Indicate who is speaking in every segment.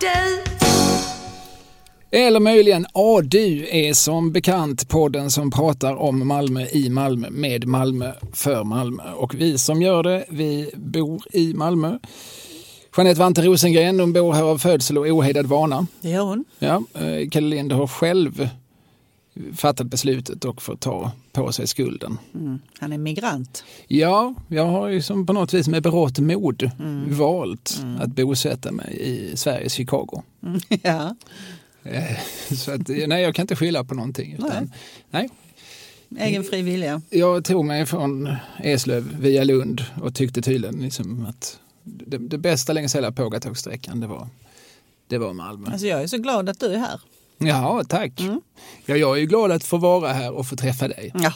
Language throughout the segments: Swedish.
Speaker 1: du.
Speaker 2: Eller möjligen ADU är som bekant podden som pratar om Malmö i Malmö med Malmö för Malmö. Och vi som gör det, vi bor i Malmö. Jeanette Vante Rosengren, hon bor här av födsel och ohejdad vana.
Speaker 3: Det gör hon.
Speaker 2: Ja, eh, Kalle Lind har själv fattat beslutet och får ta på sig skulden.
Speaker 3: Mm. Han är migrant.
Speaker 2: Ja, jag har ju som på något vis med berått mod valt att bosätta mig i Sveriges Chicago.
Speaker 3: ja.
Speaker 2: Eh, Så att, nej, jag kan inte skylla på någonting. Utan, nej.
Speaker 3: Egen fri vilja.
Speaker 2: Jag tog mig från Eslöv via Lund och tyckte tydligen liksom att det, det bästa längs hela pågatågssträckan det var, det var Malmö.
Speaker 3: Alltså jag är så glad att du är här.
Speaker 2: Ja, tack. Ja, jag är ju glad att få vara här och få träffa dig.
Speaker 3: Ja.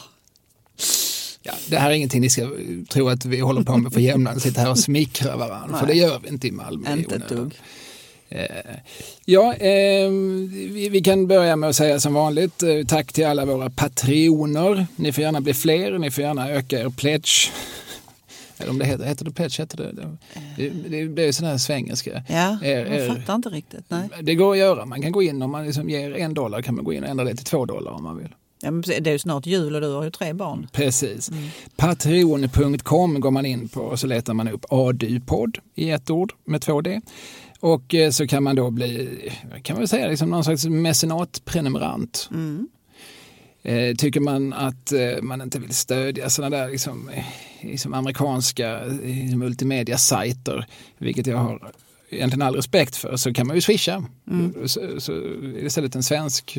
Speaker 2: Ja, det här är ingenting ni ska tro att vi håller på med för jämnan, sitta här och smickra varandra. För det gör vi inte i Malmö.
Speaker 3: Inte ett dugg.
Speaker 2: Eh, Ja, eh, vi, vi kan börja med att säga som vanligt eh, tack till alla våra patroner. Ni får gärna bli fler, ni får gärna öka er pledge. Eller om det heter, heter det pledge? Heter det, det, det, det, är sån här svengelska.
Speaker 3: Ja,
Speaker 2: Er-
Speaker 3: jag
Speaker 2: er-
Speaker 3: fattar inte riktigt. Nej.
Speaker 2: Det går att göra, man kan gå in om man liksom ger en dollar kan man gå in och ändra det till två dollar om man vill.
Speaker 3: Ja, det är ju snart jul och du har ju tre barn.
Speaker 2: Precis. Patreon.com går man in på och så letar man upp ADU-podd i ett ord med två D. Och eh, så kan man då bli, kan man säga, liksom någon slags mecenatprenumerant. Eh, tycker man att eh, man inte vill stödja sådana där liksom, eh, liksom amerikanska eh, liksom multimedia-sajter, vilket jag har egentligen all respekt för, så kan man ju swisha. Så, så är det istället en svensk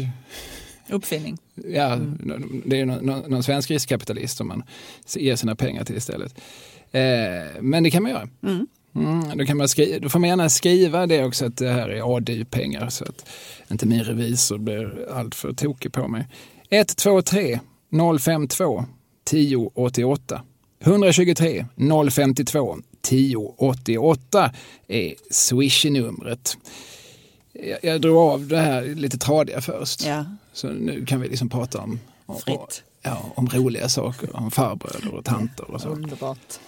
Speaker 3: Uppfinning.
Speaker 2: Ja, det är någon, någon, svensk riskkapitalist som man ger sina pengar till istället. Eh, men det kan man göra. Mm, då, kan man skriva, då får man gärna skriva det också att det här är ADU-pengar så att inte min revisor blir alltför tokig på mig. 123 052 1088 123 052 1088 är swish-numret. Jag, jag drog av det här lite tradiga först.
Speaker 3: Ja.
Speaker 2: Så nu kan vi liksom prata om, om, ja, om roliga saker, om farbröder och tanter och så.
Speaker 3: Underbart.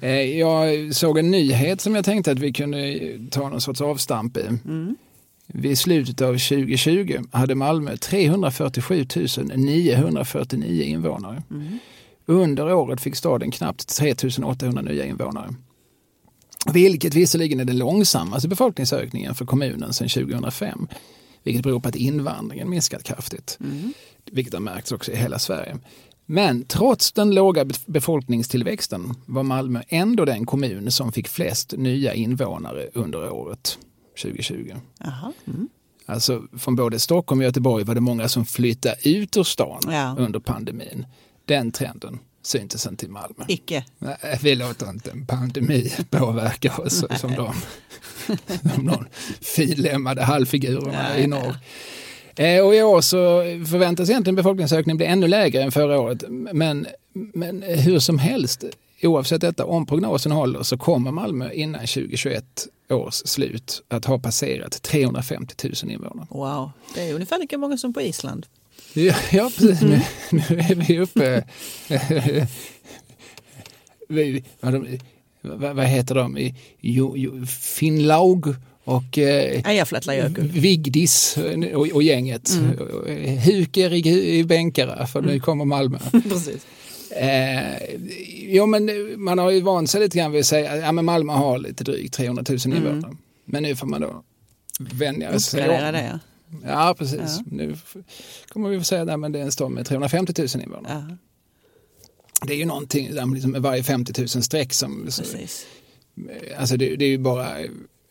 Speaker 2: Eh, Jag såg en nyhet som jag tänkte att vi kunde ta någon sorts avstamp i. Vid slutet av 2020 hade Malmö 347 949 invånare. Under året fick staden knappt 3 800 nya invånare. Vilket visserligen är den långsammaste befolkningsökningen för kommunen sedan 2005. Vilket beror på att invandringen minskat kraftigt. Vilket har märkts också i hela Sverige. Men trots den låga be- befolkningstillväxten var Malmö ändå den kommun som fick flest nya invånare under året 2020.
Speaker 3: Jaha. Mm.
Speaker 2: Alltså från både Stockholm och Göteborg var det många som flyttade ut ur stan
Speaker 3: Ja.
Speaker 2: under pandemin. Den trenden syntes inte i Malmö.
Speaker 3: Icke.
Speaker 2: Nej, vi låter inte en pandemi påverka oss som de, som de finlemmade halvfigurerna i norr. Eh, Och i år så förväntas egentligen befolkningsökningen bli ännu lägre än förra året. Men, men hur som helst, oavsett detta, om prognosen håller så kommer Malmö innan 2021 års slut att ha passerat 350 000 invånare.
Speaker 3: Wow. Det är ungefär lika många som på Island.
Speaker 2: Ja, ja precis. Nu, nu är vi uppe... vi, vad, de, vad, heter de? I- Jo, jo, Finnlaug och eh. Vigdis och, och gänget. Huker i, i bänkar, för nu kommer Malmö.
Speaker 3: Precis.
Speaker 2: Eh, jo, men man har ju vant sig lite grann vid att säga att ja, men Malmö har lite drygt 300 000 invånare. Men nu får man då vänja sig
Speaker 3: Uppgradera det. Ja.
Speaker 2: Ja, precis.
Speaker 3: Ja.
Speaker 2: Nu kommer vi få säga att det är en stad med 350 000 invånare.
Speaker 3: Ja,
Speaker 2: Det är ju någonting där liksom, med varje 50 000 streck som...
Speaker 3: precis.
Speaker 2: Alltså det, det är ju bara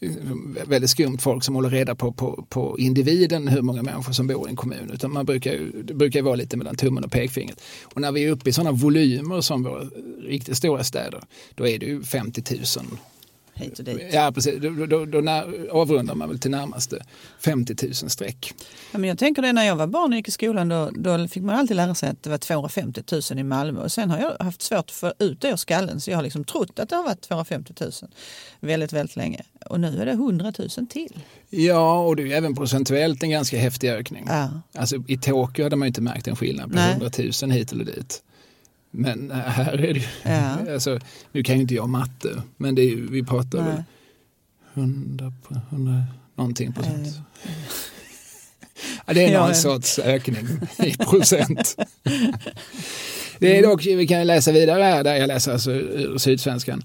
Speaker 2: Eh, väldigt skumt folk som håller reda på, på, på individen hur många människor som bor i en kommun. Utan man brukar ju, det brukar ju vara lite mellan tummen och pekfingret. Och när vi är uppe i sådana volymer som våra riktigt stora städer, då är det ju 50 000
Speaker 3: Hit och dit.
Speaker 2: Ja, precis. Då, då, då, när, avrundar man väl till närmaste 50 000 streck.
Speaker 3: Ja, men jag tänker det när jag var barn och gick i skolan då, då fick man alltid lära sig att det var 250 000 i Malmö och sen har jag haft svårt att få ut det ur skallen så jag har liksom trott att det har varit 250 000 väldigt, väldigt länge. Och nu är det 100 000 till.
Speaker 2: Ja, och det är även procentuellt en ganska häftig ökning.
Speaker 3: Ja.
Speaker 2: Alltså, I Tokyo hade man ju inte märkt en skillnad på
Speaker 3: Nej.
Speaker 2: 100 000 hit eller dit. Men äh, här är det ju,
Speaker 3: Ja.
Speaker 2: alltså, nu kan ju inte jag matte, men det är ju, vi pratar
Speaker 3: Nej.
Speaker 2: väl 100, 100 någonting procent. Ja, det är någon
Speaker 3: Ja,
Speaker 2: sorts ökning i procent. Det är dock, vi kan läsa vidare här, där jag läser alltså ur Sydsvenskan.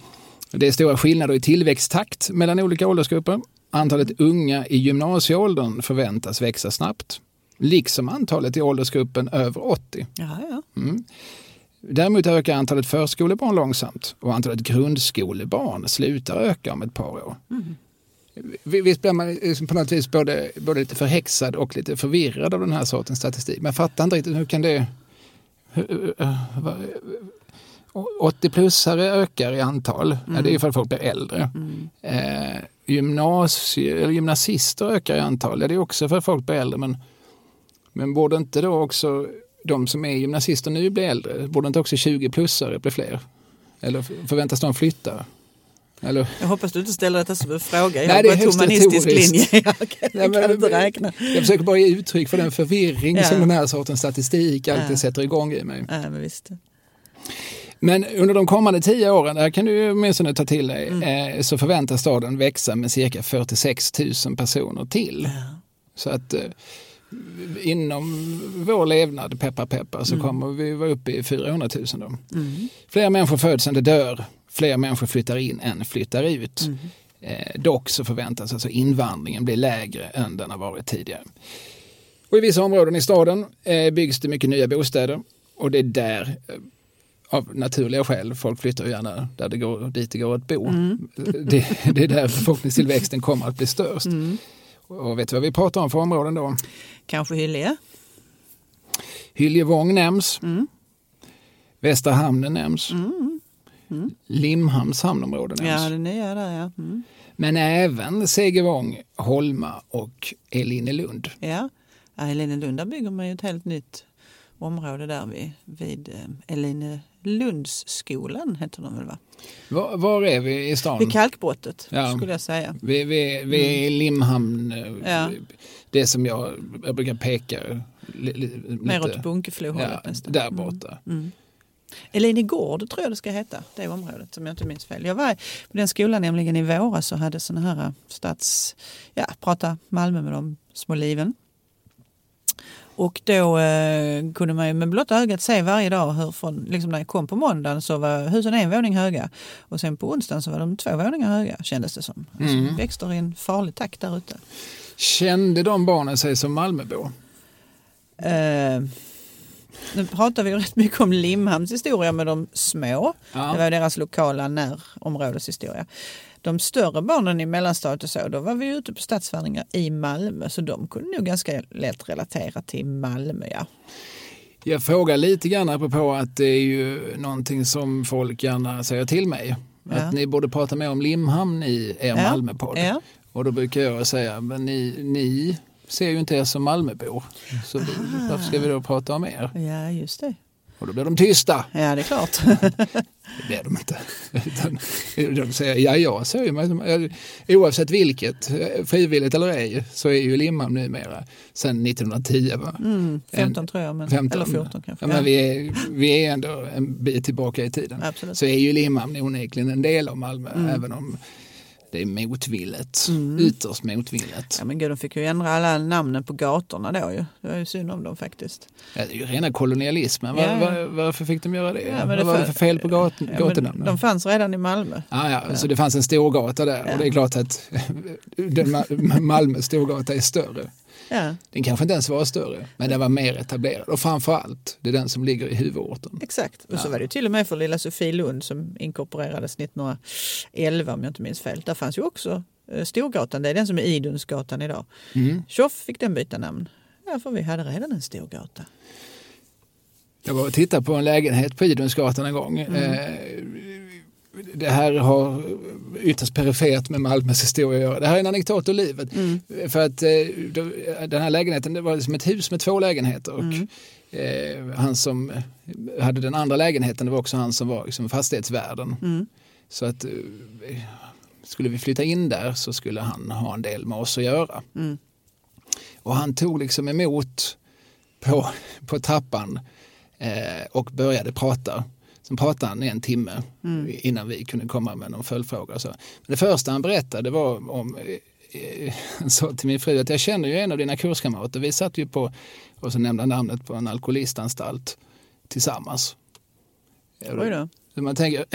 Speaker 2: Det är stora skillnader i tillväxttakt mellan olika åldersgrupper. Antalet unga i gymnasieåldern förväntas växa snabbt, liksom antalet i åldersgruppen över 80.
Speaker 3: Ja, ja.
Speaker 2: Mm. Däremot ökar antalet förskolebarn långsamt och antalet grundskolebarn slutar öka om ett par år. Visst blir man liksom på något vis både, både lite förhäxad och lite förvirrad av den här sortens statistik. Man fattar inte riktigt hur kan det... hur- eh, vad- 80-plussare ökar i antal, ja, det är ju för att folk blir äldre. Eh, gymnasie, eller gymnasister ökar i antal, det är också för att folk blir äldre. Men, men borde inte då också de som är gymnasister nu bli äldre? Borde inte också 20-plussare bli fler? Eller förväntas de flytta? Eller?
Speaker 3: Jag hoppas du inte ställer detta som en fråga. Jag
Speaker 2: Nej, det är
Speaker 3: gått
Speaker 2: högst
Speaker 3: humanistisk linje. Jag kan,
Speaker 2: Nej, men-
Speaker 3: inte räkna.
Speaker 2: Jag försöker bara ge uttryck för den förvirring
Speaker 3: Ja.
Speaker 2: som den här sortens statistik alltid
Speaker 3: Ja.
Speaker 2: sätter igång i mig.
Speaker 3: Nej, men visst.
Speaker 2: Men under de kommande tio åren, där kan du åtminstone ta till dig,
Speaker 3: Mm.
Speaker 2: eh, så förväntas staden växa med cirka 46 000 personer till.
Speaker 3: Ja.
Speaker 2: Så att eh, inom vår levnad, peppar peppar, så kommer vi vara uppe i 400 000 då.
Speaker 3: Mm.
Speaker 2: Fler människor föds än det dör. Fler människor flyttar in än flyttar ut.
Speaker 3: Mm.
Speaker 2: Eh, dock så förväntas alltså invandringen bli lägre än den har varit tidigare. Och I vissa områden i staden eh, byggs det mycket nya bostäder och det är där eh, av naturliga skäl, folk flyttar ju gärna där det går, dit det går att bo. Det, det är där befolkningstillväxten kommer att bli störst. Och vet du vad vi pratar om för områden då?
Speaker 3: Kanske Hyllie?
Speaker 2: Hyljevång nämns.
Speaker 3: Mm.
Speaker 2: Västra hamnen nämns. Limhamns hamnområde nämns.
Speaker 3: Ja, det nya där ja. Mm.
Speaker 2: Men även Segevång, Holma och Elinelund.
Speaker 3: Ja, ja Elinelund, där bygger man ju ett helt nytt område där vid, vid eh, Elinelundsskolan heter den väl va?
Speaker 2: Var, var är vi i stan?
Speaker 3: Vid kalkbrottet
Speaker 2: Ja.
Speaker 3: skulle jag säga.
Speaker 2: Vi, vi, vi är i Limhamn, eh,
Speaker 3: Ja.
Speaker 2: det som jag, jag brukar peka li, li,
Speaker 3: Mer
Speaker 2: lite-
Speaker 3: åt Bunkeflohållet
Speaker 2: ja,
Speaker 3: nästan.
Speaker 2: där borta.
Speaker 3: Mm. Elinegård tror jag det ska heta, det området som jag inte minns fel. Jag var på den skolan nämligen i våras och hade såna här eh, stats... Ja, prata Malmö med de små liven. Och då eh, kunde man ju med blotta ögat se varje dag hur från, liksom när jag kom på måndagen så var husen en våning höga och sen på onsdagen så var de två våningar höga kändes det som. Alltså,
Speaker 2: Mm.
Speaker 3: Växter i en farlig takt där ute.
Speaker 2: Kände de barnen sig som Malmöbor?
Speaker 3: Eh, nu pratar vi rätt mycket om Limhamns historia med de små.
Speaker 2: Ja.
Speaker 3: Det var deras lokala närområdeshistoria. De större barnen i mellanstadiet och så, då var vi ute på stadsvandringar i Malmö så de kunde nog ganska lätt relatera till Malmö. Ja.
Speaker 2: Jag frågar lite grann apropå att det är ju någonting som folk gärna säger till mig.
Speaker 3: Ja.
Speaker 2: Att ni borde prata mer om Limhamn i er
Speaker 3: Ja.
Speaker 2: Malmöpodd.
Speaker 3: Ja.
Speaker 2: Och då brukar jag säga, men ni, ni ser ju inte er som Malmöbor. Så varför ska vi då prata om er?
Speaker 3: ja, just det.
Speaker 2: Och då blir de tysta.
Speaker 3: Ja, det är klart.
Speaker 2: Det blir de inte. De säger, ja jag ju mig oavsett vilket, frivilligt eller ej, så är ju Limhamn numera sedan 1910. Va?
Speaker 3: Mm, 15 tror jag, men,
Speaker 2: 15.
Speaker 3: eller 14 kanske.
Speaker 2: Ja, men vi, är, vi är ändå en bit tillbaka i tiden.
Speaker 3: Absolut.
Speaker 2: Så är ju Limhamn onekligen en del av Malmö,
Speaker 3: Mm.
Speaker 2: även om det är motvilligt. Ytterst motvilligt.
Speaker 3: Ja, men gud, de fick ju ändra alla namnen på gatorna då ju. Det var ju synd om dem faktiskt.
Speaker 2: Ja, det är ju rena kolonialismen. Var,
Speaker 3: Ja,
Speaker 2: var, varför fick de göra det?
Speaker 3: Ja,
Speaker 2: Vad var det
Speaker 3: för-
Speaker 2: fel på gat,
Speaker 3: Ja,
Speaker 2: gatunamnen?
Speaker 3: de fanns redan i Malmö.
Speaker 2: Ja, ja, Så det fanns en storgata där och det är klart att Malmö storgata är större.
Speaker 3: Ja,
Speaker 2: Den kanske inte ens var större, men den var mer etablerad. Och framförallt, det är den som ligger i huvudorten.
Speaker 3: exakt. Och så
Speaker 2: Ja.
Speaker 3: var det till och med för lilla Sofielund som inkorporerades 1911 om jag inte minns fel. Där fanns ju också eh, Storgatan, det är den som är Idunsgatan idag.
Speaker 2: Mm.
Speaker 3: Tjoff fick den byta namn. Ja, för vi hade redan en storgata.
Speaker 2: Jag var och tittade på en lägenhet på Idunsgatan en gång. Eh, Det här har ytterst perifert med Malmös historia att göra. Det här är en anekdot ur livet. För att eh, då- den här lägenheten det var som ett hus med två lägenheter. Och, eh, han som hade den andra lägenheten det var också han som var liksom, fastighetsvärden.
Speaker 3: Mm.
Speaker 2: Så att eh, skulle vi flytta in där så skulle han ha en del med oss att göra.
Speaker 3: Mm.
Speaker 2: Och han tog liksom emot på, på trappan eh, och började prata. Sen pratade han en timme innan vi kunde komma med någon följdfråga. Så. Men det första han berättade var om eh, han sa till min fru att jag känner ju en av dina kurskamrater. Vi satt ju på, och så nämnde han namnet på en alkoholistanstalt tillsammans.
Speaker 3: Oj då.
Speaker 2: Så man tänker...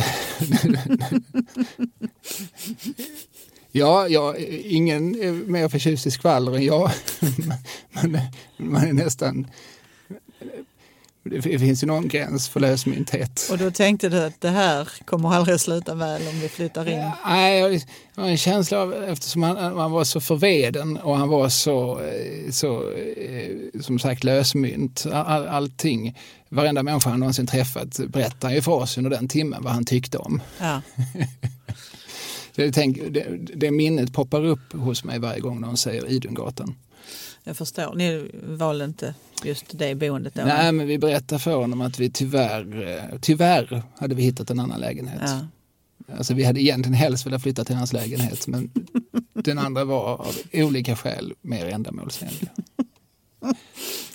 Speaker 2: ja, jag, ingen är mer förtjust i skvaller än jag. man, är, man är nästan... Det finns ju någon gräns för lösmynthet.
Speaker 3: Och då tänkte du att det här kommer aldrig sluta väl om vi flyttar in?
Speaker 2: Nej, jag har en känsla av, eftersom han, han var så förveden och han var så, eh, så eh, som sagt lösmynt, all, allting, varenda människa han någonsin träffat berättar ju för oss under den timmen vad han tyckte om.
Speaker 3: Ja.
Speaker 2: Det, tänk, det, det minnet poppar upp hos mig varje gång någon säger Idungatan.
Speaker 3: Jag förstår. Ni valde inte just det boendet då?
Speaker 2: Nej, men vi berättar för honom att vi tyvärr, eh, tyvärr hade vi hittat en annan lägenhet.
Speaker 3: Ja.
Speaker 2: Alltså vi hade egentligen helst velat flytta till hans lägenhet men den andra var av olika skäl mer ändamålsenlig.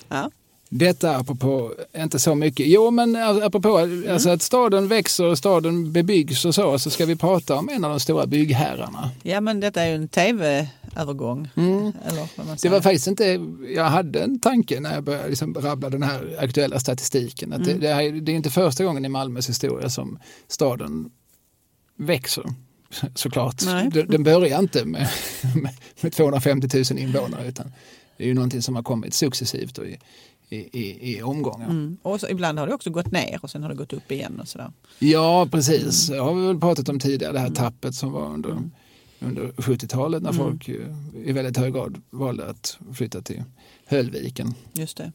Speaker 3: Ja.
Speaker 2: Detta apropå, inte så mycket, jo men apropå alltså att staden växer och staden bebyggs och så, så ska vi prata om en av de stora byggherrarna.
Speaker 3: ja, men detta är ju en tv-övergång. Man
Speaker 2: Det var faktiskt inte, jag hade en tanke när jag började liksom rabbla den här aktuella statistiken. Att det, det, här, det är inte första gången i Malmös historia som staden växer. Såklart.
Speaker 3: Nej.
Speaker 2: Den, börjar inte med, med, med 250 000 invånare utan det är ju någonting som har kommit successivt och i, i, i, i omgångar.
Speaker 3: Mm. Och så, ibland har det också gått ner och sen har det gått upp igen och sådär.
Speaker 2: Ja, precis. Det har vi väl pratat om tidigare, det här tappet som var under, under 70-talet när folk eh, i väldigt hög grad valde att flytta till Höllviken.
Speaker 3: Just det.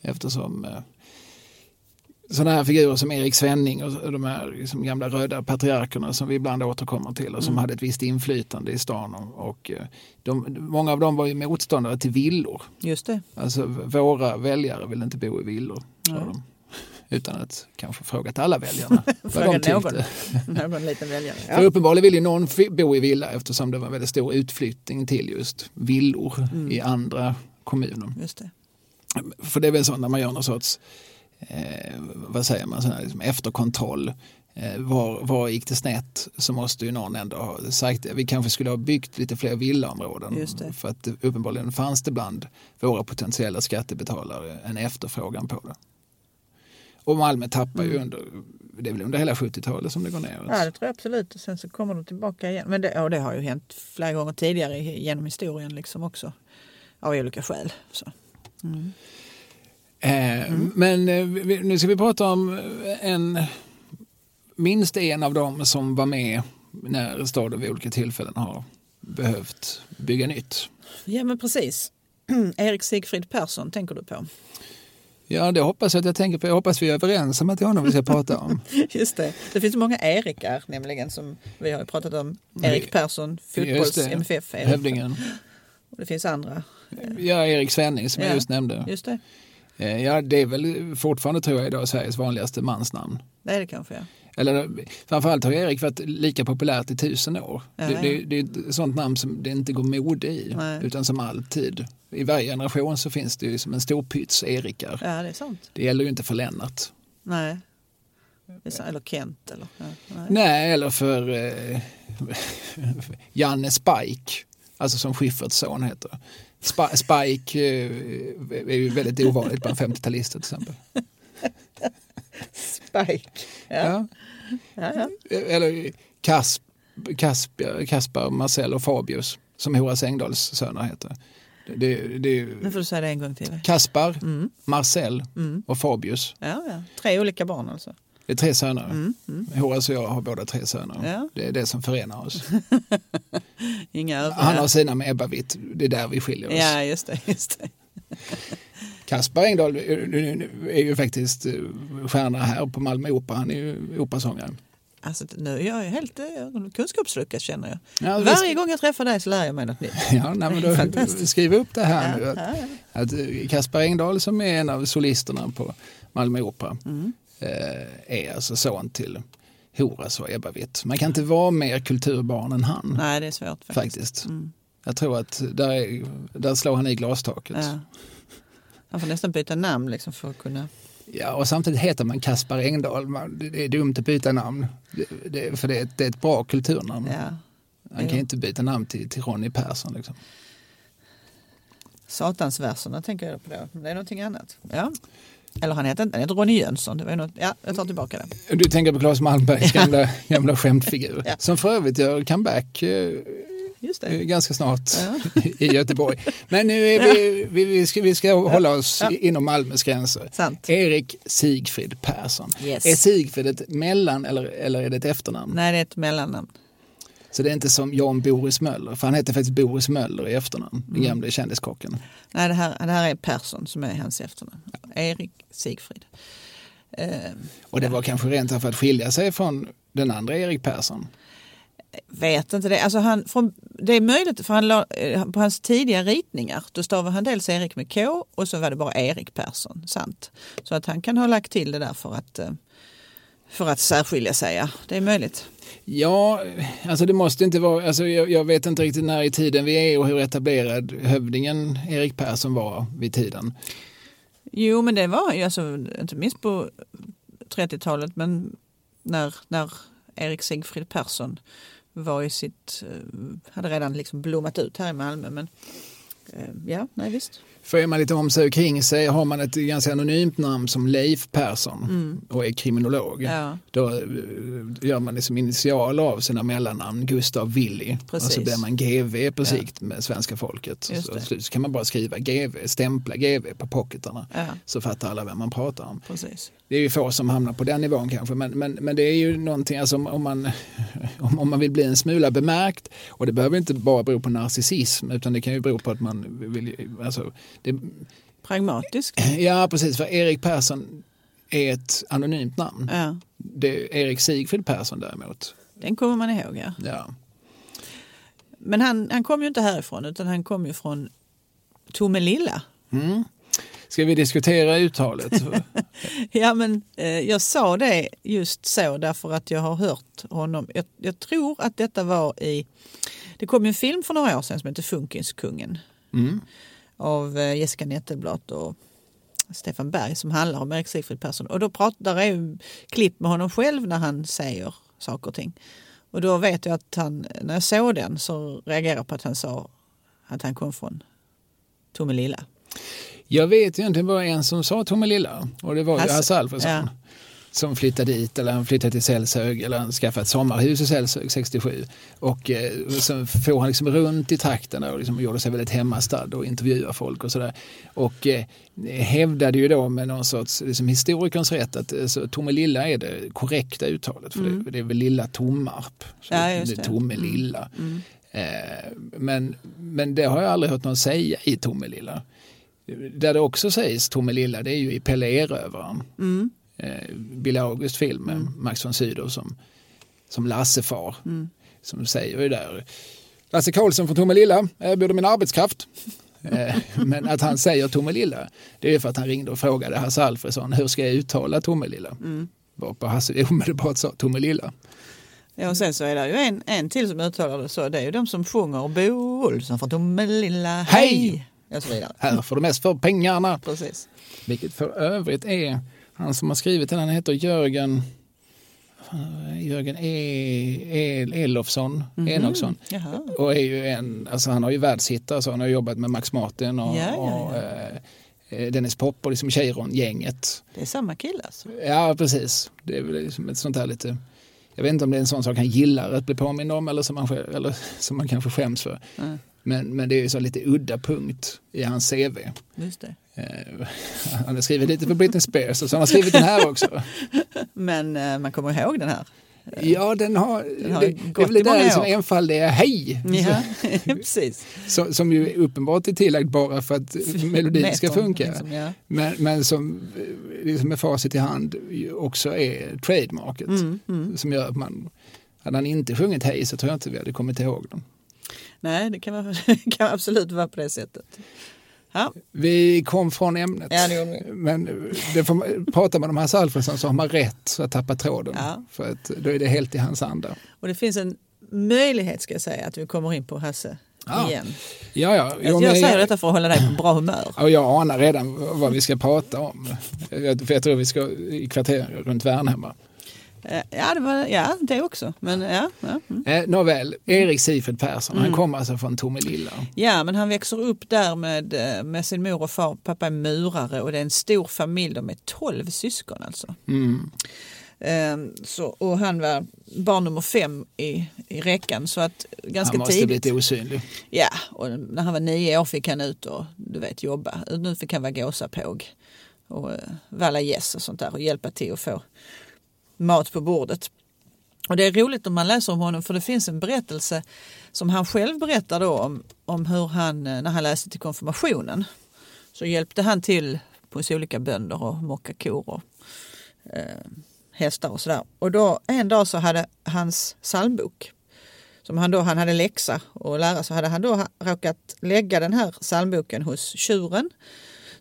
Speaker 2: Eftersom eh, sådana här figurer som Erik Svenning och de här liksom gamla röda patriarkerna som vi ibland återkommer till och som hade ett visst inflytande i stan. Och, och eh, de, många av dem var ju motståndare till villor.
Speaker 3: Just det.
Speaker 2: Alltså våra väljare vill inte bo i villor, de. Utan att kanske frågat alla väljarna vad
Speaker 3: Fråga
Speaker 2: de
Speaker 3: någon.
Speaker 2: tyckte.
Speaker 3: Någon liten väljare.
Speaker 2: För uppenbarligen vill ju någon bo i villa eftersom det var en väldigt stor utflyttning till just villor i andra kommuner.
Speaker 3: Just det.
Speaker 2: För det är väl så när man gör någon sorts, eh, vad säger man, sån här, liksom efterkontroll. Eh, var, var gick det snett så måste ju någon ändå ha sagt det. Vi kanske skulle ha byggt lite fler villaområden. För att uppenbarligen fanns det bland våra potentiella skattebetalare en efterfrågan på det. Och Malmö tappar ju under, det är väl under hela 70-talet som det går ner.
Speaker 3: Ja, det tror jag absolut. Och sen så kommer de tillbaka igen. Men det, och det har ju hänt flera gånger tidigare genom historien liksom också. Av olika skäl. Så.
Speaker 2: Eh, Men eh, nu ska vi prata om en, minst en av dem som var med när staden vid olika tillfällen har behövt bygga nytt.
Speaker 3: Ja, men precis. Erik Sigfrid Persson tänker du på.
Speaker 2: Ja, det hoppas jag att jag tänker på. Jag hoppas vi är överens om att det är honom vi ska prata om.
Speaker 3: Just det. Det finns många Erikar nämligen som vi har pratat om. Erik Persson,
Speaker 2: Just
Speaker 3: fotbolls
Speaker 2: det.
Speaker 3: MFF. Erik.
Speaker 2: Hövdingen.
Speaker 3: Och det finns andra.
Speaker 2: Ja, Erik Svenning som
Speaker 3: Ja.
Speaker 2: jag just nämnde.
Speaker 3: Just det.
Speaker 2: Eh, Ja, det är väl fortfarande tror jag idag Sveriges vanligaste mansnamn.
Speaker 3: Det är det kanske. Ja.
Speaker 2: Eller framförallt har Erik varit lika populärt i tusen år.
Speaker 3: Ja,
Speaker 2: det,
Speaker 3: ja.
Speaker 2: det, det är ett sånt namn som det inte går mode i,
Speaker 3: Nej.
Speaker 2: utan som alltid. I varje generation så finns det ju som en stor pyts Erikar.
Speaker 3: ja, det är sant.
Speaker 2: Det gäller ju inte för Lennart.
Speaker 3: Nej. Eller Kent. Eller, nej.
Speaker 2: Nej, eller för eh, Janne Spike, alltså som Schyfferts son heter. Sp- Spike eh, är ju väldigt ovanligt bland 50-talister till exempel.
Speaker 3: Spike. Ja.
Speaker 2: Ja.
Speaker 3: Ja.
Speaker 2: Eller Kasp, Kasper, Kaspar, Marcel och Fabius som Horace Engdahls söner heter. Det, det,
Speaker 3: Nu får du säga det en gång till.
Speaker 2: Kaspar,
Speaker 3: Mm.
Speaker 2: Marcel
Speaker 3: Mm.
Speaker 2: och Fabius.
Speaker 3: Ja, ja. Tre olika barn alltså.
Speaker 2: Det är tre söner.
Speaker 3: Mm. Mm.
Speaker 2: Horace och jag har båda tre söner.
Speaker 3: Ja.
Speaker 2: Det är det som förenar oss. Han har sina med Ebba Witt. Det är där vi skiljer oss.
Speaker 3: Ja, just det. Just det.
Speaker 2: Kaspar Engdahl är ju faktiskt eh, stjärna här på Malmö Opera. Han är ju operasångare.
Speaker 3: Alltså, nu är jag helt eh, kunskapsluckad känner jag.
Speaker 2: Ja,
Speaker 3: Varje gång jag träffar dig så lär jag mig något nytt.
Speaker 2: Ja, nej, men då, skriv upp det här
Speaker 3: Ja,
Speaker 2: nu. Att,
Speaker 3: ja, ja.
Speaker 2: att eh, Kaspar Engdahl som är en av solisterna på Malmö Opera
Speaker 3: Mm.
Speaker 2: Eh, är alltså son till Horace och Ebba Witt. Man kan inte vara mer kulturbarn än han
Speaker 3: Nej, det är svårt faktiskt.
Speaker 2: faktiskt.
Speaker 3: Mm.
Speaker 2: Jag tror att där, är, där slår han i glastaket.
Speaker 3: Ja. Han får nästan byta namn liksom för att kunna...
Speaker 2: Ja, och samtidigt heter man Kaspar Engdahl. Det är dumt att byta namn. Det, för det är, ett, det är ett bra kulturnamn.
Speaker 3: Ja.
Speaker 2: Man kan inte byta namn till, till Ronny Persson. Liksom.
Speaker 3: Satansverserna tänker jag på då. Men det är någonting annat. Ja. Eller han heter inte, han heter Ronny Jönsson. Det var något, ja, jag tar tillbaka det.
Speaker 2: Du tänker på Claes Malmbergs gamla, gamla skämtfigur.
Speaker 3: Ja.
Speaker 2: Som för övrigt gör comeback eh,
Speaker 3: Just
Speaker 2: eh, ganska snart
Speaker 3: Ja.
Speaker 2: i Göteborg. Men nu är vi, vi, vi, ska, vi ska hålla oss
Speaker 3: Ja.
Speaker 2: inom Malmös gränser.
Speaker 3: Sant.
Speaker 2: Erik Sigfrid Persson.
Speaker 3: Yes.
Speaker 2: Är Sigfrid ett mellan eller, eller är det ett efternamn?
Speaker 3: Nej, det är ett mellannamn.
Speaker 2: Så det är inte som Jan Boris Möller, för han heter faktiskt Boris Möller i efternamn, den
Speaker 3: Mm.
Speaker 2: gamle kändiskocken.
Speaker 3: Nej, det här, det här är Persson som är hans efternamn. Erik Sigfrid. Eh,
Speaker 2: Och det var kanske rent av för att skilja sig från den andra Erik Persson.
Speaker 3: vet inte det. Alltså han, från, det är möjligt, för han la, eh, på hans tidiga ritningar då stavade han dels Erik med K och så var det bara Erik Persson. Sant. Så att han kan ha lagt till det där för att, eh, för att särskilja sig. Ja. Det är möjligt.
Speaker 2: Ja, alltså det måste inte vara, alltså jag, jag vet inte riktigt när i tiden vi är och hur etablerad hövdingen Erik Persson var vid tiden.
Speaker 3: Jo, men det var ju alltså, inte minst på 30-talet, men när, när Erik Sigfrid Persson var i sitt, eh, hade redan liksom blommat ut här i Malmö. Men eh, ja, nej visst.
Speaker 2: För man lite om sig och kring sig har man ett ganska anonymt namn som Leif Persson och är kriminolog.
Speaker 3: Ja.
Speaker 2: Då eh, gör man liksom initial av sina mellannamn, Gustav Willy. Och så
Speaker 3: Precis.
Speaker 2: blir man GV på sikt med svenska folket.
Speaker 3: Just
Speaker 2: Så, slut så kan man bara skriva GV, stämpla GV på pocketarna.
Speaker 3: Ja,
Speaker 2: Så fattar alla vem man pratar om.
Speaker 3: precis.
Speaker 2: Det är ju få som hamnar på den nivån kanske, men, men, men det är ju någonting, alltså, om, man, om, om man vill bli en smula bemärkt, och det behöver inte bara bero på narcissism, utan det kan ju bero på att man vill, alltså, det,
Speaker 3: Pragmatisk.
Speaker 2: ja precis, för Erik Persson är ett anonymt namn.
Speaker 3: Ja,
Speaker 2: Det är Erik Sigfrid Persson däremot.
Speaker 3: den kommer man ihåg. Ja.
Speaker 2: Ja.
Speaker 3: Men han, han kom ju inte härifrån utan han kom ju från Tomelilla.
Speaker 2: Mm. Ska vi diskutera uttalet?
Speaker 3: Ja men eh, jag sa det just så därför att jag har hört honom. Jag, jag tror att detta var i, det kom en film för några år sedan som heter Funkinskungen
Speaker 2: Mm.
Speaker 3: av eh, Jessica Nettelblatt och Stefan Berg som handlar om Erik Sigfrid Persson. Och då pratar, där är ju klipp med honom själv när han säger saker och ting. Och då vet jag att han, när jag såg den så reagerade jag på att han sa att han kom från Tomelilla.
Speaker 2: Jag vet ju inte, det var en som sa Tomelilla och det var
Speaker 3: Hasse.
Speaker 2: Hasse Alfredson.
Speaker 3: Ja.
Speaker 2: Som flyttade dit eller han flyttade till Sällshög eller han skaffade ett sommarhus i Sällshög 67. Och eh, så får han liksom runt i trakten och liksom gjorde sig väldigt hemmastad och intervjuade folk och sådär. Och eh, hävdade ju då med någon sorts liksom, historikerns rätt att eh, så, Tomelilla är det korrekta uttalet. För det, det är väl lilla Tommarp. Så
Speaker 3: Mm. Ja,
Speaker 2: det
Speaker 3: det. Mm.
Speaker 2: Tomelilla. Eh, men, men det har jag aldrig hört någon säga i Tomelilla. Där det också sägs Tomelilla det är ju i Pelle Erövraren.
Speaker 3: Mm.
Speaker 2: Eh, Bill August film med Max von Sydow som, som Lassefar.
Speaker 3: Mm.
Speaker 2: Som säger ju där Lasse Karlsson från Tomelilla erbjuder min arbetskraft. Eh, Men att han säger Tomelilla det är för att han ringde och frågade Hasse Alfredson hur ska jag uttala Tomelilla?
Speaker 3: Mm.
Speaker 2: Varpå Hasse omedelbart sa Tomelilla.
Speaker 3: Ja, och sen så är det ju en, en till som uttalar det så. Det är ju de som sjunger Bo Olsson från Tomelilla, hej! Och så vidare.
Speaker 2: Här får du mest för pengarna.
Speaker 3: Precis.
Speaker 2: Vilket för övrigt är han som har skrivit den, han heter Jörgen eh, Jörgen e, e, Elofsson, Enoksson.
Speaker 3: Jaha.
Speaker 2: Och är ju en, alltså han har ju världshittar, så han har jobbat med Max Martin och,
Speaker 3: Ja, ja,
Speaker 2: och
Speaker 3: ja.
Speaker 2: eh, Dennis Pop och liksom Cheiron-gänget.
Speaker 3: Det är samma kille alltså.
Speaker 2: Ja, precis. Det är väl liksom ett sånt här lite, jag vet inte om det är en sån sak han gillar att bli påmind om eller som man, eller som man kanske skäms för.
Speaker 3: Mm.
Speaker 2: Men, men det är ju så lite udda punkt i hans CV.
Speaker 3: Just det.
Speaker 2: Eh, han har skrivit lite för Britney Spears och så har han skrivit den här också.
Speaker 3: Men eh, man kommer ihåg den här.
Speaker 2: Ja, den har,
Speaker 3: Den har
Speaker 2: det, det är väl det där liksom enfaldiga hej.
Speaker 3: Ja, precis.
Speaker 2: Som, som ju uppenbart är tillagt bara för att melodin ska funka.
Speaker 3: liksom, ja.
Speaker 2: Men, men som eh, liksom med facit i hand också är trademarket.
Speaker 3: Mm, mm.
Speaker 2: Som gör att man, hade han inte sjungit hej så tror jag inte vi hade kommit ihåg den.
Speaker 3: Nej, det kan, vara, kan absolut vara på det sättet. Ja,
Speaker 2: Vi kom från ämnet.
Speaker 3: ja det.
Speaker 2: Men det får, man- pratar man om Hasse Alfredson så har man rätt att tappa tråden.
Speaker 3: Ja.
Speaker 2: För att då är det helt i hans anda.
Speaker 3: Och det finns en möjlighet ska jag säga att vi kommer in på Hasse
Speaker 2: Ja.
Speaker 3: igen.
Speaker 2: Ja, ja. Jo,
Speaker 3: jag säger detta för att hålla dig på bra humör.
Speaker 2: Och jag anar redan vad vi ska prata om. Jag- För jag tror vi ska i kvarter runt Värnhemma.
Speaker 3: Eh, Ja, det, var, ja, det också. Men, ja, ja. Mm.
Speaker 2: Eh, nåväl, Erik Sifred Persson, han kommer alltså från Tomelilla.
Speaker 3: ja, men han växer upp där med, eh, med sin mor och far. Pappa är murare och det är en stor familj. De är tolv syskon alltså.
Speaker 2: Mm.
Speaker 3: Ehm, så, och han var barn nummer fem i, i räckan så att ganska
Speaker 2: Han måste
Speaker 3: tidigt.
Speaker 2: blivit osynlig.
Speaker 3: Ja, och när han var nio år fick han ut och du vet jobba. Nu fick han vara gåsapåg och uh, valla gäss och sånt där och hjälpa till att få mat på bordet. Och det är roligt om man läser om honom för det finns en berättelse som han själv berättar då om, om hur han, eh, när han läste till konfirmationen, så hjälpte han till hos olika bönder och mocka kor och eh, hästar och sådär. Och då en dag så hade hans psalmbok som han då han hade läxa och lära så hade han då råkat lägga den här psalmboken hos tjuren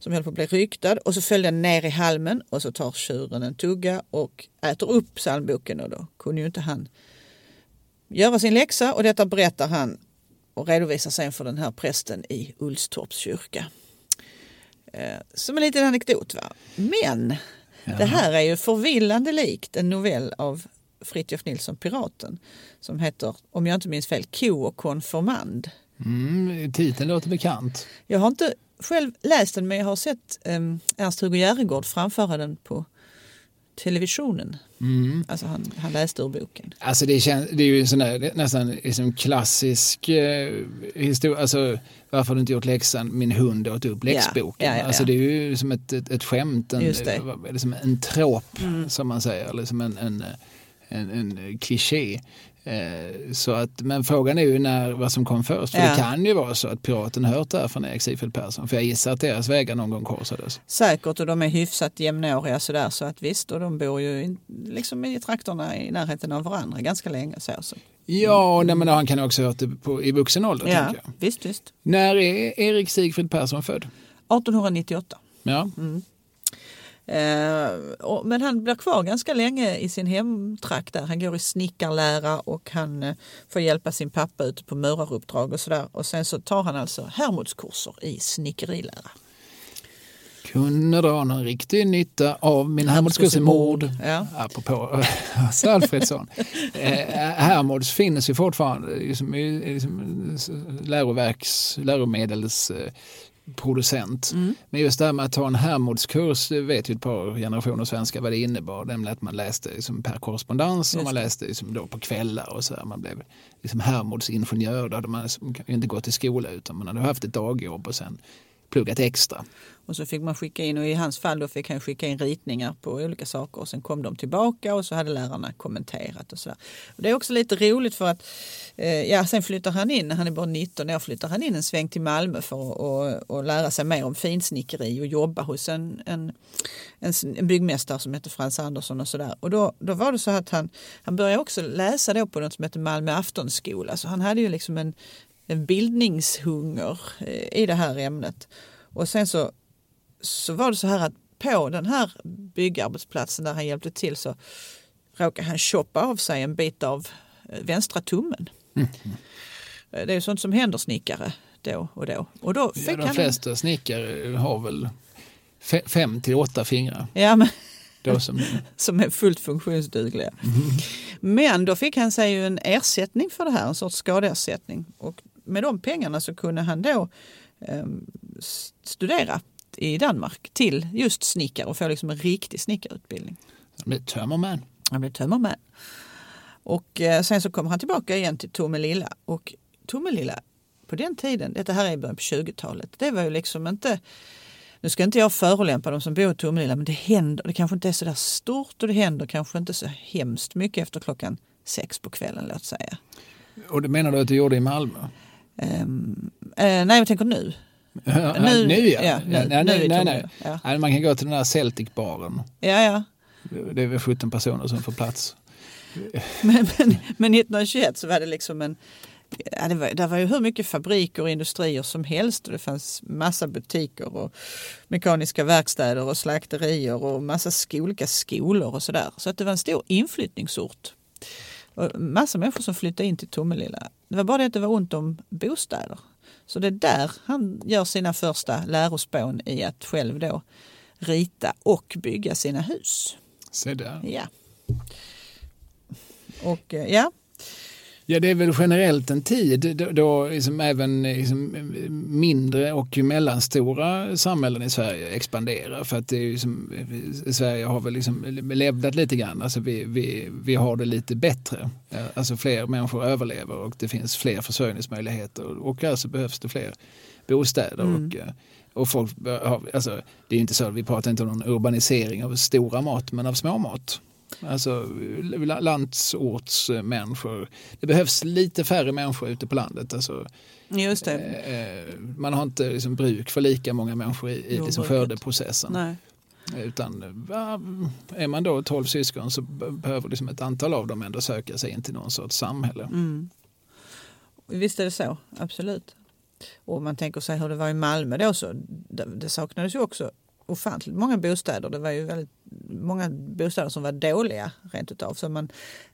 Speaker 3: som höll på att bli ryktad och så föll den ner i halmen och så tar tjuren en tugga och äter upp psalmboken och då kunde ju inte han göra sin läxa och detta berättar han och redovisar sen för den här prästen i Ulstorps kyrka. Eh, Som en liten anekdot. Va? Men det här är ju förvillande likt en novell av Fritiof Nilsson Piraten som heter, om jag inte minns fel, Ko och konfirmand.
Speaker 2: Mm, titeln låter bekant.
Speaker 3: Jag har inte själv läst den men jag har sett um, Ernst-Hugo Järegård framföra den på televisionen. Alltså han, han läste ur boken.
Speaker 2: Alltså det, känns, det är ju en sån där, nästan liksom klassisk eh, historia. Alltså, varför har du inte gjort läxan? Min hund åt upp läxboken.
Speaker 3: Ja, ja, ja,
Speaker 2: Alltså
Speaker 3: ja.
Speaker 2: det är ju som ett, ett, ett skämt, en,
Speaker 3: Just det.
Speaker 2: vad är det som en trop som man säger, eller som en, en, en, en kliché. Eh, så att, men frågan är ju när, vad som kom först. För
Speaker 3: Ja.
Speaker 2: det kan ju vara så att piraten hört det här från Erik Sifrid Persson. För jag gissar att deras vägar någon gång korsades.
Speaker 3: Säkert och de är hyfsat jämnåriga sådär så att visst och de bor ju in, liksom i trakterna i närheten av varandra ganska länge. Så, så.
Speaker 2: Ja, nej, men han kan också ha hört det på, i vuxen ålder.
Speaker 3: Ja, visst, visst.
Speaker 2: När är Erik Sigfrid Persson född?
Speaker 3: 1898.
Speaker 2: Ja.
Speaker 3: Och, men han blir kvar ganska länge i sin hemtrakt där. Han går i snickarlära och han eh, får hjälpa sin pappa ute på muraruppdrag och sådär. Och sen så tar han alltså Hermodskurser i snickerilära.
Speaker 2: Kunde dra någon riktig nytta av min Hermodskurs i mord.
Speaker 3: Ja.
Speaker 2: Apropå Hasse Alfredsson. eh, Hermods finns ju fortfarande liksom, i- liksom, läroverks, läromedels eh, producent.
Speaker 3: Mm.
Speaker 2: Men just det här med att ta en Hermodskurs, det vet ju ett par generationer svenskar vad det innebar. Nämligen att man läste liksom per korrespondens och man läste liksom då på kvällar och så här. Man blev liksom Hermods ingenjör. Då hade man liksom inte gått till skola utan man hade haft ett dagjobb och sen pluggat extra.
Speaker 3: Och så fick man skicka in, och i hans fall då fick han skicka in ritningar på olika saker och sen kom de tillbaka och så hade lärarna kommenterat och sådär. Och det är också lite roligt för att eh, ja, sen flyttar han in, när han är bara 19 år, flyttar han in en sväng till Malmö för att och, och lära sig mer om finsnickeri och jobba hos en, en, en, en byggmästare som heter Frans Andersson och sådär. Och då, då var det så att han, han började också läsa då på något som heter Malmö aftonskola, så han hade ju liksom en, en bildningshunger eh, i det här ämnet. Och sen så så var det så här att på den här byggarbetsplatsen där han hjälpte till så råkade han choppa av sig en bit av eh, vänstra tummen.
Speaker 2: Mm.
Speaker 3: Eh, Det är sånt som händer snickare då och då. Och då
Speaker 2: Ja,
Speaker 3: fick
Speaker 2: de
Speaker 3: han...
Speaker 2: flesta snickare har väl fe- fem till åtta fingrar.
Speaker 3: Ja, men,
Speaker 2: Då som,
Speaker 3: som är fullt funktionsdugliga.
Speaker 2: Mm.
Speaker 3: Men då fick han sig ju en ersättning för det här, en sorts skadeersättning. Och med de pengarna så kunde han då eh, studera i Danmark till just snickare och få liksom en riktig snickarutbildning.
Speaker 2: som blir tömmermän.
Speaker 3: Han blev tömmerman. Och eh, sen så kommer han tillbaka igen till Tomelilla. Och Tomelilla på den tiden, detta här är i början på 20-talet, det var ju liksom inte nu ska inte jag förolämpa de som bor i Tomelilla men det händer, det kanske inte är så där stort och det händer kanske inte så hemskt mycket efter klockan sex på kvällen låt säga.
Speaker 2: Och det menar du att du gjorde i Malmö?
Speaker 3: Ehm, eh, nej jag tänker nu.
Speaker 2: Ja,
Speaker 3: Nu-
Speaker 2: nu ja.
Speaker 3: ja, nu-
Speaker 2: nej, nej,
Speaker 3: nu
Speaker 2: nej, nej.
Speaker 3: Ja.
Speaker 2: Man kan gå till den här Celtic-baren.
Speaker 3: Ja ja.
Speaker 2: Det är väl 17 personer som får plats.
Speaker 3: Men, men, men 1921 så var det liksom en Ja, det, var, det var ju hur mycket fabriker och industrier som helst och det fanns massa butiker och mekaniska verkstäder och slakterier och massa olika skolor och sådär. Så att det var en stor inflyttningsort. Massa människor som flyttade in till Tomelilla. Det var bara det att det var ont om bostäder. Så det är där han gör sina första lärospån i att själv då rita och bygga sina hus.
Speaker 2: Se där.
Speaker 3: Ja. Och eh, ja,
Speaker 2: Ja, det är väl generellt en tid då, då liksom även liksom mindre och mellanstora samhällen i Sverige expanderar. För att det är liksom, Sverige har väl liksom levdat lite grann. Alltså vi, vi, vi har det lite bättre. Alltså fler människor överlever och det finns fler försörjningsmöjligheter och alltså behövs det fler bostäder. Mm. Och, och folk alltså, det är inte så, vi pratar inte om någon urbanisering av stora mat men av småmat. Alltså landsortsmänniskor. Det behövs lite färre människor ute på landet. Alltså,
Speaker 3: Just det.
Speaker 2: Eh, man har inte liksom bruk för lika många människor i, i liksom skördeprocessen.
Speaker 3: Nej.
Speaker 2: Utan är man då tolv syskon så behöver liksom ett antal av dem ändå söka sig in till någon sorts samhälle.
Speaker 3: Mm. Visst är det så, absolut. Och man tänker sig hur det var i Malmö då så det saknades ju också ofantligt många bostäder. Det var ju väldigt många bostäder som var dåliga rent utav. Så man,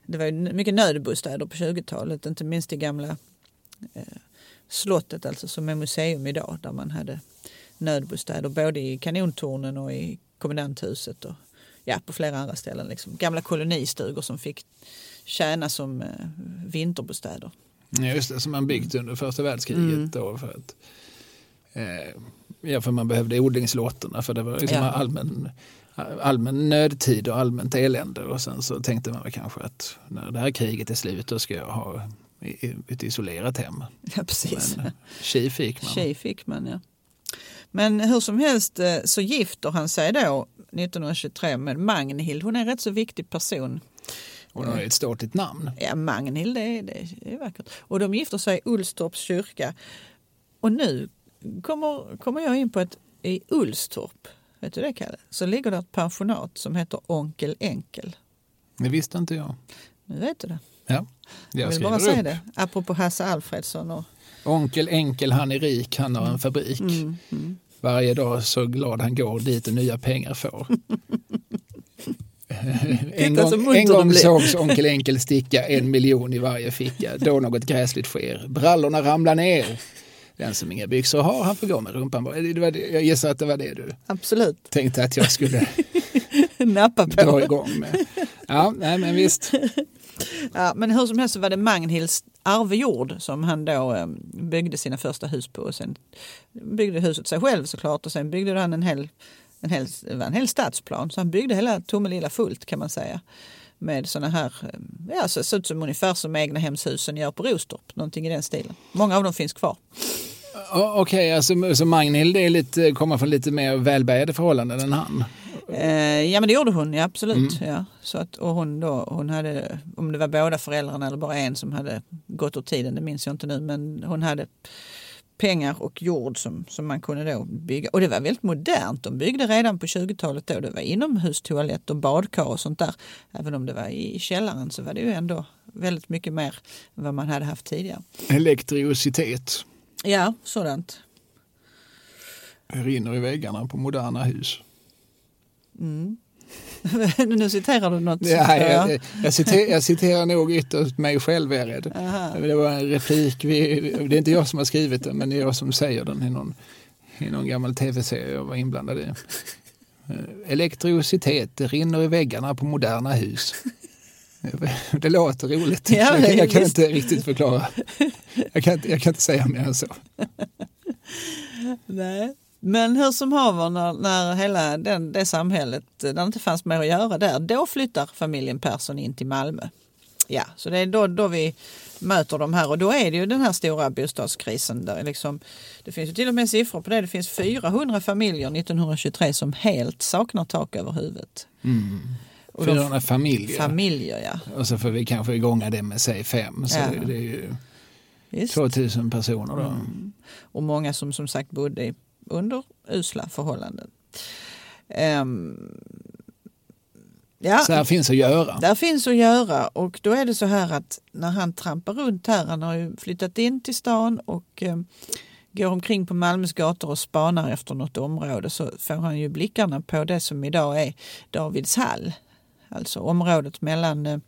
Speaker 3: det var ju mycket nödbostäder på 20-talet, inte minst i gamla eh, slottet alltså som är museum idag där man hade nödbostäder både i kanontornen och i kommendanthuset och ja, på flera andra ställen. Liksom. Gamla kolonistugor som fick tjäna som eh, vinterbostäder.
Speaker 2: Ja, just det, som man byggt under första världskriget. Mm. Då för att, eh, ja, för man behövde odlingslåtorna för det var liksom ja. allmän allmän nödtid och allmänt elände och sen så tänkte man kanske att när det här kriget är slut då ska jag ha ett isolerat hem.
Speaker 3: Ja, precis. Men
Speaker 2: tji fick man.
Speaker 3: Tji fick man, ja. Men hur som helst eh, så gifter han sig då 1923 med Magnhild. Hon är en rätt så viktig person.
Speaker 2: Hon har ett ståtligt namn.
Speaker 3: Ja, Magnhild, det, det, det är vackert. Och de gifter sig i Ullstorps kyrka. Och nu kommer, kommer jag in på att i Ullstorp Vet du det Kalle? Så ligger det ett pensionat som heter Onkel Enkel.
Speaker 2: Det visste inte jag.
Speaker 3: Nu vet du det.
Speaker 2: Ja,
Speaker 3: jag, jag vill bara säga det, apropå Hasse Alfredsson. Och...
Speaker 2: Onkel Enkel, han är rik, han har en fabrik. Mm, mm. Varje dag så glad han går dit och nya pengar får. en gång, en gång sågs Onkel Enkel sticka en miljon i varje ficka. Då något gräsligt sker. Brallorna ramlar ner. Den som inga byxor har, han får gå med rumpan det var det, Jag gissar att det var det du
Speaker 3: Absolut.
Speaker 2: tänkte att jag skulle
Speaker 3: nappa på.
Speaker 2: dra igång med. Ja, nej, men visst.
Speaker 3: Ja, men hur som helst så var det Magnhilds arvejord som han då eh, byggde sina första hus på. Och sen byggde huset sig själv såklart och sen byggde han en hel, en hel, en hel stadsplan. Så han byggde hela Tomelilla fullt kan man säga med sådana här, eh, ja så ser ut som ungefär som egna hemshusen gör på Rostorp, någonting i den stilen. Många av dem finns kvar.
Speaker 2: Okej, okay, alltså, så Magnhild är lite, kommer från lite mer välbärgade förhållanden än han?
Speaker 3: Eh, ja men det gjorde hon, ja, absolut. Mm. Ja. Så att, och hon, då, hon hade, om det var båda föräldrarna eller bara en som hade gått ur tiden, det minns jag inte nu, men hon hade pengar och jord som, som man kunde då bygga. Och det var väldigt modernt. De byggde redan på 20-talet då. Det var inomhustoalett och badkar och sånt där. Även om det var i källaren så var det ju ändå väldigt mycket mer än vad man hade haft tidigare.
Speaker 2: Elektricitet.
Speaker 3: Ja, sådant.
Speaker 2: Det rinner i väggarna på moderna hus.
Speaker 3: Mm. nu citerar du något.
Speaker 2: Ja, jag, jag, citerar, jag citerar nog ytterst mig själv är rädd. Aha. Det var en replik, vi, det är inte jag som har skrivit den men det är jag som säger den i någon, i någon gammal tv-serie jag var inblandad i. Elektricitet det rinner i väggarna på moderna hus. Det låter roligt. Ja, jag, jag kan inte riktigt förklara. Jag kan, jag kan inte säga mer än så.
Speaker 3: Nej. Men hur som haver när, när hela den, det samhället, där det inte fanns mer att göra där, då flyttar familjen Persson in till Malmö. Ja, så det är då, då vi möter de här och då är det ju den här stora bostadskrisen. Där liksom, det finns ju till och med siffror på det. Det finns 400 familjer 1923 som helt saknar tak över huvudet.
Speaker 2: Mm. 400 familjer.
Speaker 3: Familjer, ja.
Speaker 2: Och så får vi kanske igånga det med säg fem. Så ja. det, det, är ju Visst. 2000 personer då. Mm.
Speaker 3: Och många som som sagt bodde under usla förhållanden. Um,
Speaker 2: ja, så här finns att göra.
Speaker 3: Där finns att göra och då är det så här att när han trampar runt här, han har ju flyttat in till stan och um, går omkring på Malmös gator och spanar efter något område så får han ju blickarna på det som idag är Davidshall. Alltså området mellan uh,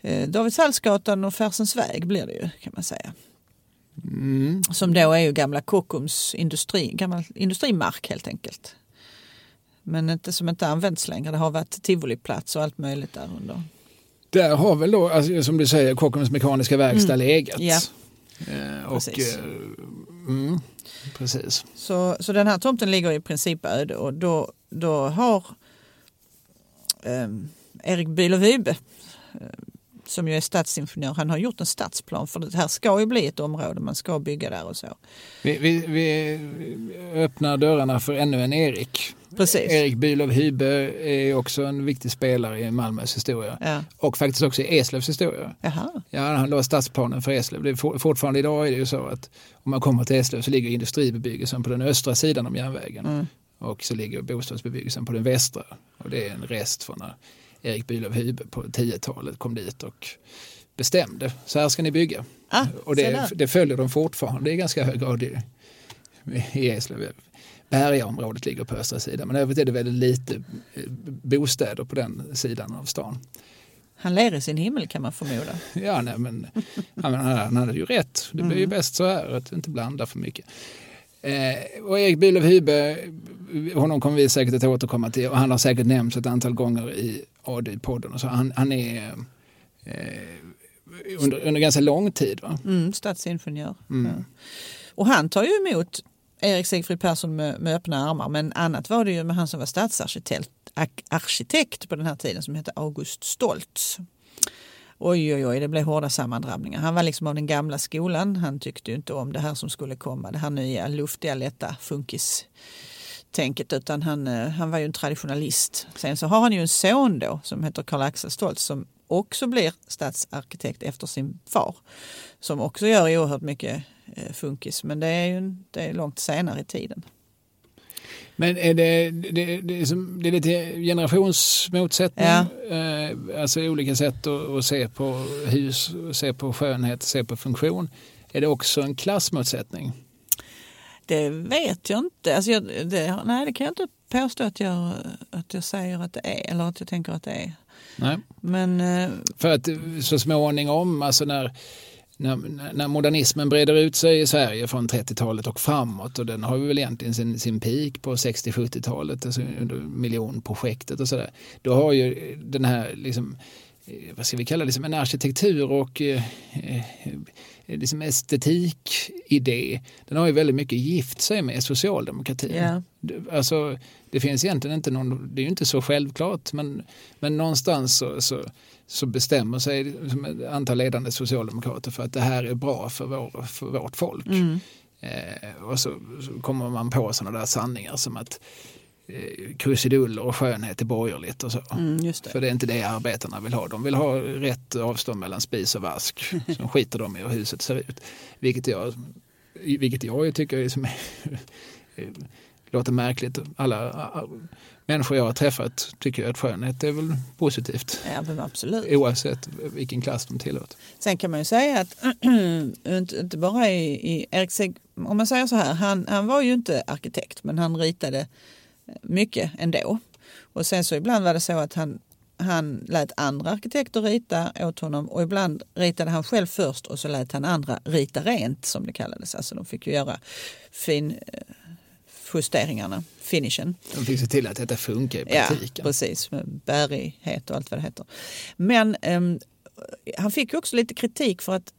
Speaker 3: eh, Davidshalsgatan och Färsens väg blir det ju kan man säga.
Speaker 2: Mm.
Speaker 3: Som då är ju gamla Kockums industri, gammal industrimark helt enkelt. Men inte, som inte används längre. Det har varit tivoliplats och allt möjligt där under.
Speaker 2: Där har väl då, alltså, som du säger, Kockums mekaniska verkstad
Speaker 3: Mm.
Speaker 2: legat.
Speaker 3: Ja.
Speaker 2: Eh, och,
Speaker 3: Precis.
Speaker 2: eh, mm, precis.
Speaker 3: Så, så den här tomten ligger i princip öde och då, då har Erik Bülow eh, som ju är stadsingenjör, han har gjort en stadsplan för det här ska ju bli ett område, man ska bygga där och så.
Speaker 2: Vi, vi, vi öppnar dörrarna för ännu en Erik.
Speaker 3: Precis.
Speaker 2: Erik Bülow Hybe är också en viktig spelare i Malmös historia.
Speaker 3: Ja.
Speaker 2: Och faktiskt också i Eslövs historia.
Speaker 3: Jaha.
Speaker 2: Ja, han la stadsplanen för Eslöv. Det for, fortfarande idag är det ju så att om man kommer till Eslöv så ligger industribebyggelsen på den östra sidan om järnvägen.
Speaker 3: Mm.
Speaker 2: Och så ligger bostadsbebyggelsen på den västra. Och det är en rest från när Erik Bülow Hybe på 10-talet kom dit och bestämde. Så här ska ni bygga.
Speaker 3: Ah,
Speaker 2: och det, det följer de fortfarande i ganska hög grad i, i Eslöv. Bergaområdet ligger på östra sidan men övrigt är det väldigt lite eh, bostäder på den sidan av stan.
Speaker 3: Han ler i sin himmel kan man förmoda.
Speaker 2: Ja, nej, men han, han, hade ju rätt. Det blir ju bäst så här, att inte blanda för mycket. Eh, och Erik Bülow Hybe, honom kommer vi säkert att återkomma till och han har säkert nämnts ett antal gånger i AD-podden. och så. Han, han är eh, under, under ganska lång tid. Va?
Speaker 3: Mm, stadsingenjör.
Speaker 2: Mm.
Speaker 3: Ja. Och han tar ju emot Erik Sigfrid Persson med, med öppna armar. Men annat var det ju med han som var stadsarkitekt arkitekt på den här tiden som hette August Stoltz. Oj, oj, oj, det blev hårda sammandrabbningar. Han var liksom av den gamla skolan. Han tyckte ju inte om det här som skulle komma. Det här nya luftiga, lätta funkis tänket utan han, eh, han var ju en traditionalist. Sen så har han ju en son då som heter Karl-Axel Stoltz som också blir stadsarkitekt efter sin far. Som också gör oerhört mycket eh, funkis men det är ju det är långt senare i tiden.
Speaker 2: Men är det, det, det, är det är lite generationsmotsättning?
Speaker 3: Ja.
Speaker 2: Eh, alltså olika sätt att, att se på hus, se på skönhet, se på funktion. Är det också en klassmotsättning?
Speaker 3: Det vet jag inte. Alltså jag, det, nej, det kan jag inte påstå att jag, att jag säger att det är eller att jag tänker att det är.
Speaker 2: Nej.
Speaker 3: Men eh,
Speaker 2: För att så småningom, alltså när, när, när modernismen breder ut sig i Sverige från 30-talet och framåt och den har väl egentligen sin, sin peak på 60-70-talet, alltså under miljonprojektet och sådär. Då har ju den här, liksom, eh, vad ska vi kalla det, liksom en arkitektur och eh, eh, liksom estetikidé, den har ju väldigt mycket gift sig med socialdemokratin. Det- Alltså, det finns egentligen inte någon, det är ju inte så självklart, men, men någonstans så, så, så bestämmer sig liksom ett antal ledande socialdemokrater för att det här är bra för, vår, för vårt folk.
Speaker 3: mm,
Speaker 2: Eh, och så, så kommer man på sådana där sanningar som att eh, krusiduller och skönhet är borgerligt och så.
Speaker 3: mm, just det.
Speaker 2: För det är inte det arbetarna vill ha. De vill ha rätt avstånd mellan spis och vask. Sen skiter de i hur huset ser ut. Vilket jag, vilket jag tycker är som, låter märkligt. Alla människor jag har träffat tycker att skönhet är väl positivt.
Speaker 3: Ja, men absolut.
Speaker 2: Oavsett vilken klass de tillhör.
Speaker 3: Sen kan man ju säga att inte, inte bara i, i Erik Seg, om man säger så här, han, han var ju inte arkitekt men han ritade mycket ändå. Och sen så ibland var det så att han, han lät andra arkitekter rita åt honom och ibland ritade han själv först och så lät han andra rita rent som det kallades. Alltså de fick ju göra fin eh, justeringarna, finishen.
Speaker 2: De fick se till att detta funkar i
Speaker 3: Ja,
Speaker 2: praktiken.
Speaker 3: precis. Med bärighet och allt vad det heter. Men ehm, han fick ju också lite kritik för att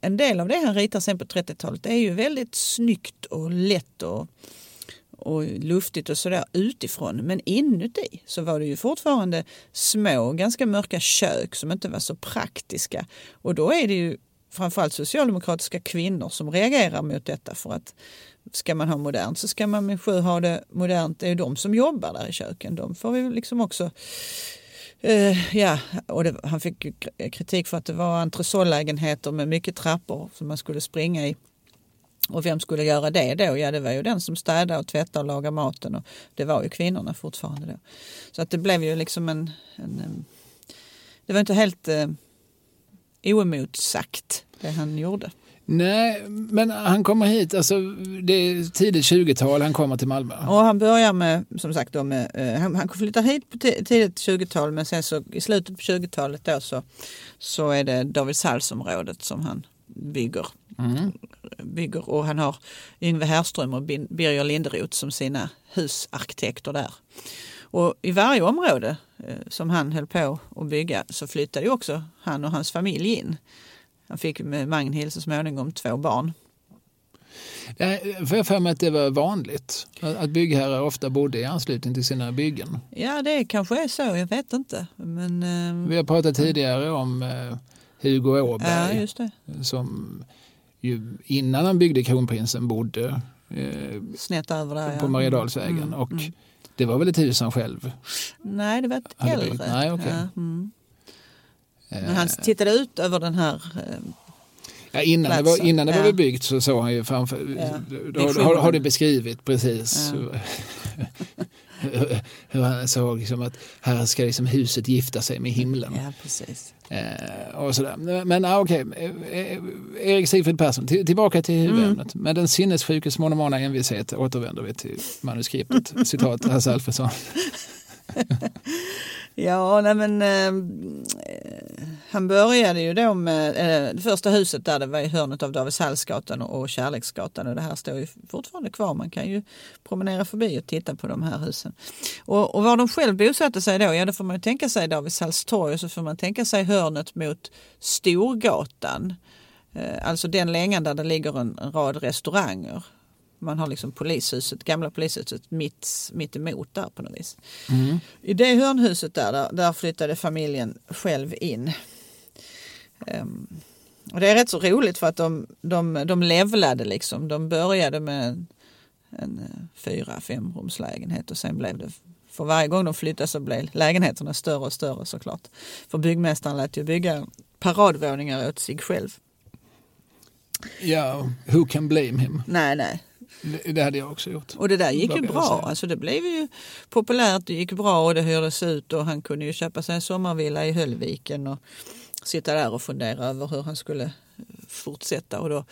Speaker 3: en del av det han ritar sen på 30-talet är ju väldigt snyggt och lätt och, och luftigt och sådär utifrån. Men inuti så var det ju fortfarande små, ganska mörka kök som inte var så praktiska. Och då är det ju framförallt socialdemokratiska kvinnor som reagerar mot detta för att ska man ha modernt så ska man med sju ha det modernt. Det är ju de som jobbar där i köken. De får vi liksom också Uh, ja, och det, han fick ju kritik för att det var entresollägenheter med mycket trappor som man skulle springa i. Och vem skulle göra det då? Ja, det var ju den som städade och tvättade och lagade maten. Och det var ju kvinnorna fortfarande då. Så att det blev ju liksom en... en det var inte helt eh, oemotsagt det han gjorde.
Speaker 2: Nej, men han kommer hit, alltså det är tidigt 20-tal, han kommer till Malmö.
Speaker 3: Och han börjar med, som sagt, då med, eh, han, han flyttar hit på tidigt 20-tal men sen så i slutet på 20-talet då så, så är det David Salsområdet som han bygger.
Speaker 2: Mm.
Speaker 3: bygger och han har Yngve Härström och Birger Linderoth som sina husarkitekter där. Och i varje område eh, som han höll på att bygga så flyttade också han och hans familj in. Han fick med Magnhild så småningom två barn.
Speaker 2: Får jag för mig att det var vanligt att byggherrar ofta bodde i anslutning till sina byggen?
Speaker 3: Ja, det kanske är så. Jag vet inte. Men,
Speaker 2: eh, Vi har pratat tidigare om eh, Hugo Åberg
Speaker 3: ja,
Speaker 2: som ju innan han byggde Kronprinsen bodde
Speaker 3: eh, Snett över där,
Speaker 2: på Mariedalsvägen. Mm, och mm. Det var väl ett hus han själv
Speaker 3: Nej, det var ett äldre.
Speaker 2: Nej, okay.
Speaker 3: ja, mm. Men han tittade ut över den här eh,
Speaker 2: Ja, innan det var, innan det var bebyggt så såg han ju framför, ja. då, har, har du beskrivit precis ja. hur han såg liksom att här ska liksom huset gifta sig med himlen.
Speaker 3: Ja, precis.
Speaker 2: Eh, och sådär. Men ah, okej, okay. Eh, Erik Sigfrid Persson, till, tillbaka till huvudämnet. Mm. Med den sinnessjukes monomana envishet återvänder vi till manuskriptet. Citat Hasse Alfredsson.
Speaker 3: Ja, nej men eh, han började ju då med eh, det första huset där det var i hörnet av Davidshallsgatan och, och Kärleksgatan och det här står ju fortfarande kvar. Man kan ju promenera förbi och titta på de här husen. Och, och var de själv bosatte sig då, ja då får man ju tänka sig Davidshallstorg och så får man tänka sig hörnet mot Storgatan. Eh, alltså den längan där det ligger en, en rad restauranger. Man har liksom polishuset, gamla polishuset mitt, mitt emot där på något vis. Mm. I det hörnhuset där, där, där, flyttade familjen själv in. Um, och det är rätt så roligt för att de, de, de levlade liksom. De började med en, en eh, fyra, fem rumslägenhet och sen blev det för varje gång de flyttade så blev lägenheterna större och större såklart. För byggmästaren lät ju bygga paradvåningar åt sig själv.
Speaker 2: Ja, who can blame him?
Speaker 3: Nej, nej.
Speaker 2: Det hade jag också gjort.
Speaker 3: Och det där gick ju bra. Alltså det blev ju populärt, det gick bra och det hördes ut och han kunde ju köpa sig en sommarvilla i Höllviken och sitta där och fundera över hur han skulle fortsätta. Och då,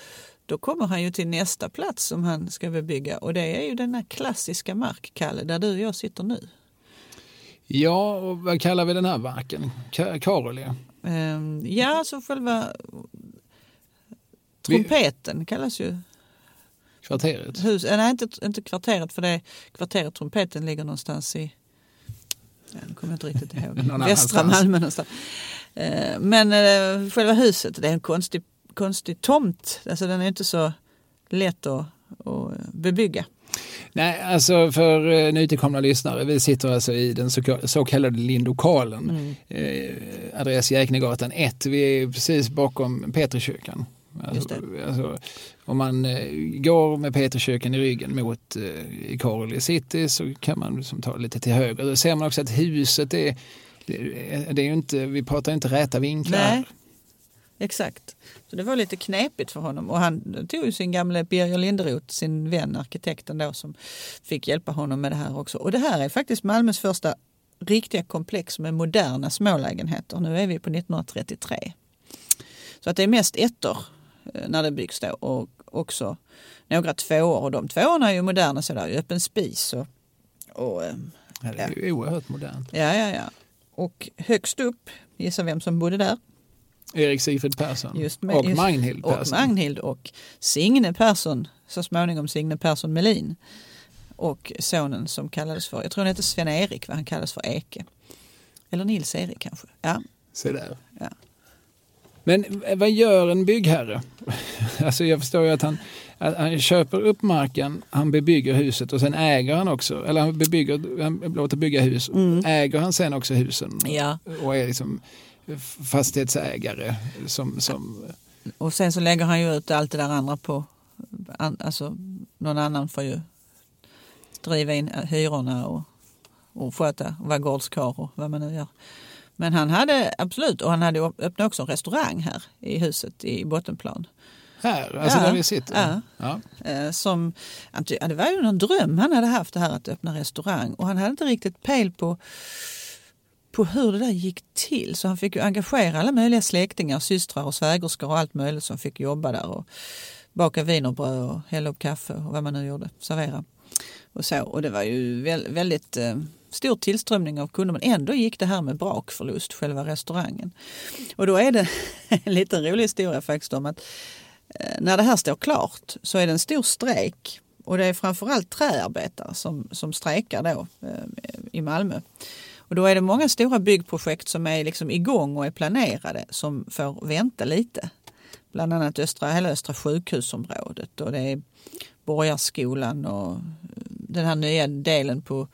Speaker 3: då kommer han ju till nästa plats som han ska bebygga och det är ju denna klassiska mark, Kalle, där du och jag sitter nu.
Speaker 2: Ja, och vad kallar vi den här marken? Karoli?
Speaker 3: Um, ja, alltså själva trumpeten vi... kallas ju
Speaker 2: Kvarteret?
Speaker 3: Hus, eh, nej, inte, inte kvarteret för det kvarteret Trumpeten ligger någonstans i Ja, nu kommer jag inte riktigt ihåg. Västra Malmö någonstans. Eh, men eh, själva huset, det är en konstig, konstig tomt. Alltså den är inte så lätt att, att bebygga.
Speaker 2: Nej, alltså för nytillkomna lyssnare, vi sitter alltså i den så, kallade Lindokalen. Mm. Eh, adress Jäknegatan 1, vi är precis bakom Petrikyrkan. Alltså, alltså, om man eh, går med Peterkyrkan i ryggen mot eh, Karoli city så kan man liksom ta lite till höger. Då ser man också att huset är, det, det är inte, vi pratar inte räta vinklar.
Speaker 3: Nej, exakt. Så det var lite knepigt för honom och han tog ju sin gamle Birger Linderoth, sin vän arkitekten då som fick hjälpa honom med det här också. Och det här är faktiskt Malmös första riktiga komplex med moderna smålägenheter. Nu är vi på 1933. Så att det är mest ettor Eh, när det byggs då och också några tvåor och de tvåorna är ju moderna så där är öppen spis och, och
Speaker 2: eh, ja, det är ju oerhört modernt.
Speaker 3: Ja, ja, ja. Och högst upp, gissa vem som bodde där?
Speaker 2: Erik Sigfrid Persson just med, och just, Magnhild Persson.
Speaker 3: Och Magnhild och Signe Persson, så småningom Signe Persson Melin. Och sonen som kallades för, jag tror han hette Sven-Erik, vad han kallades för Eke. Eller Nils-Erik kanske. Ja.
Speaker 2: Se där. Ja. Men vad gör en byggherre? Alltså jag förstår ju att han, att han köper upp marken, han bebygger huset och sen äger han också, eller han, bebygger, han låter bygga hus. Mm. Äger han sen också husen?
Speaker 3: Ja.
Speaker 2: Och är liksom fastighetsägare som, som...
Speaker 3: Och sen så lägger han ju ut allt det där andra på, alltså någon annan får ju driva in hyrorna och, och sköta, vara gårdskarl och vad man nu gör. Men han hade absolut, och han hade öppnat också en restaurang här i huset i bottenplan.
Speaker 2: Här, alltså ja, där vi sitter?
Speaker 3: Ja. ja. Eh, som, det var ju någon dröm han hade haft det här att öppna restaurang och han hade inte riktigt pejl på på hur det där gick till. Så han fick ju engagera alla möjliga släktingar, systrar och svägerskor och allt möjligt som fick jobba där. Och baka wienerbröd och hälla upp kaffe och vad man nu gjorde, servera. Och, så. och det var ju väldigt eh, stor tillströmning av kunder men ändå gick det här med brakförlust, själva restaurangen. Och då är det en liten rolig historia faktiskt om att eh, när det här står klart så är det en stor strejk och det är framförallt träarbetare som, som strejkar då eh, i Malmö. Och då är det många stora byggprojekt som är liksom igång och är planerade som får vänta lite. Bland annat östra, hela Östra sjukhusområdet och det är Borgarskolan och eh, den här nya delen på,